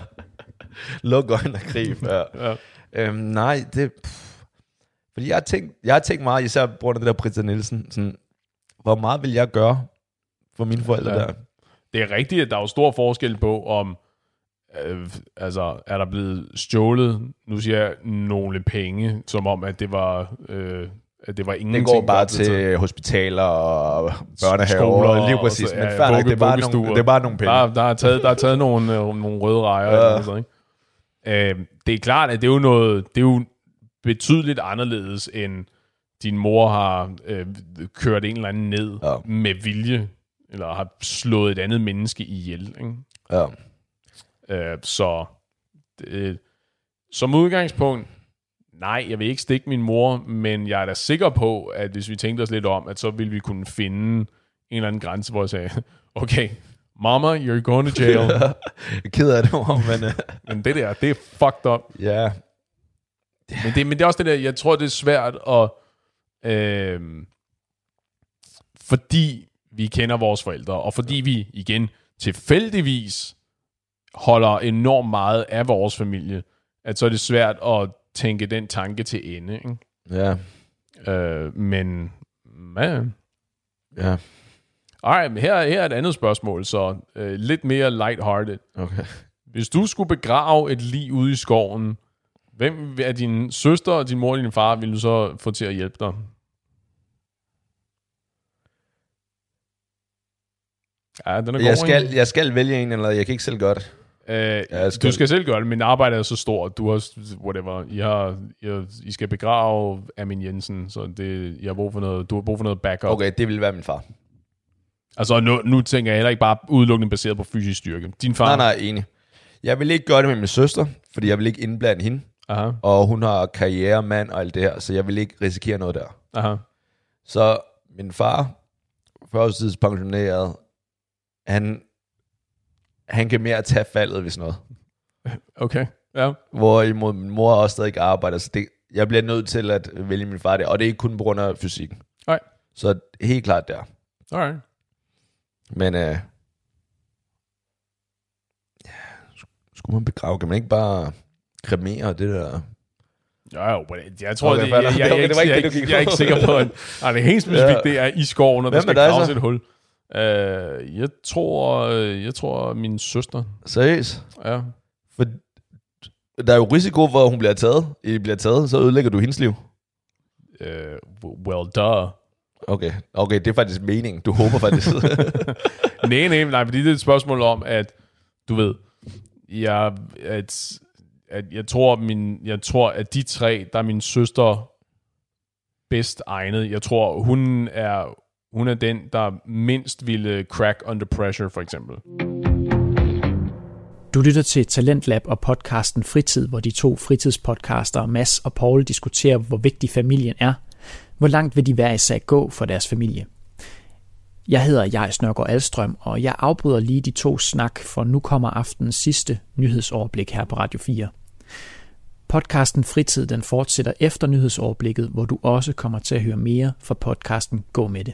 Luk øjnene og grib, ja. Ja. Øhm, nej, det... Pff. Fordi jeg har, tænkt, jeg har tænkt meget, især på grund af det der Britta Nielsen, sådan, hvor meget vil jeg gøre for mine forældre ja. der? Det er rigtigt, at der er jo stor forskel på, om øh, altså, er der blevet stjålet, nu siger jeg, nogle penge, som om, at det var, øh, at det var ingenting. Den går bare taget. til hospitaler og børnehaver. skoler og lige og præcis. Men ja, fair nok, det, er bare vuggestuer. nogle, det bare nogle penge. Der, der, er taget, der er taget nogle, øh, nogle røde rejer. Ja. Eller ikke? Øh, det er klart, at det er jo noget, det er jo betydeligt anderledes, end din mor har øh, kørt en eller anden ned Ja. med vilje, eller har slået et andet menneske ihjel. Ikke? Ja. Øh, så øh, som udgangspunkt, nej, jeg vil ikke stikke min mor, men jeg er da sikker på, at hvis vi tænkte os lidt om, at så ville vi kunne finde en eller anden grænse, hvor jeg sagde, [LAUGHS] okay, mama, you're going to jail. [LAUGHS] Jeg ked af det, mor, men uh, men det der, det er fucked up. ja. Men det, men det er også det der, jeg tror, det er svært at... Øh, fordi vi kender vores forældre, og fordi vi igen tilfældigvis holder enormt meget af vores familie, at så er det svært at tænke den tanke til ende. Ikke? Ja. Øh, men man, Ja. Alright, men her, her er et andet spørgsmål, så øh, lidt mere lighthearted. Okay. Hvis du skulle begrave et lig ude i skoven, hvem af din søster, din mor og din far ville du så få til at hjælpe dig? Ja, den er god, Jeg skal, ikke? jeg skal vælge en, eller jeg kan ikke selv gøre det. Øh, jeg skal- Du skal selv gøre det, men arbejdet er så stort. Du har, whatever, I, har, I, har, I skal begrave Amin Jensen, så det, jeg har brug for noget, du har brug for noget backup. Okay, det vil være min far. Altså, nu, nu tænker jeg heller ikke bare udelukkende baseret på fysisk styrke. Din far? Nej, nej, enig. Jeg vil ikke gøre det med min søster, fordi jeg vil ikke indblande hende. Aha, Og hun har karriere, mand og alt det her, så jeg vil ikke risikere noget der. aha. Så min far, førstidspensioneret, han, han kan mere tage faldet, hvis noget. Okay, ja. Hvorimod min mor også stadig arbejder, så det, jeg bliver nødt til at vælge min far der. Og det er ikke kun på grund af fysikken. Nej. Så helt klart der. Alright. Men øh, ja, sk- skulle man begrave? Kan man ikke bare kremere det der? Ja, jo, jeg tror, Okay, det, jeg, jeg, jeg, jeg, jeg, jeg, gik jeg er ikke sikker på, at nej, det er helt specifikt, Ja. det er i skoven, og der Hvem skal graves så? et hul. Uh, jeg tror, øh, jeg tror min søster. Seriøst? Ja. For der er jo risiko for, at hun bliver taget. I bliver taget, så ødelægger du hendes liv. Uh, well, duh. Okay, okay, det er faktisk meningen. Du håber faktisk. [LAUGHS] nej, nej, nej, fordi det er et spørgsmål om, at du ved, jeg, at, at jeg tror, min, jeg tror, at de tre, der er min søster bedst egnet. Jeg tror, hun er, hun er den, der mindst ville crack under pressure, for eksempel. Du lytter til Talentlab og podcasten Fritid, hvor de to fritidspodcaster, Mass og Paul, diskuterer, hvor vigtig familien er. Hvor langt vil de hver især gå for deres familie? Jeg hedder Jais Snørgaard Alstrøm, og jeg afbryder lige de to snak, for nu kommer aftenens sidste nyhedsoverblik her på Radio 4. Podcasten Fritid den fortsætter efter nyhedsoverblikket, hvor du også kommer til at høre mere fra podcasten Gå med det.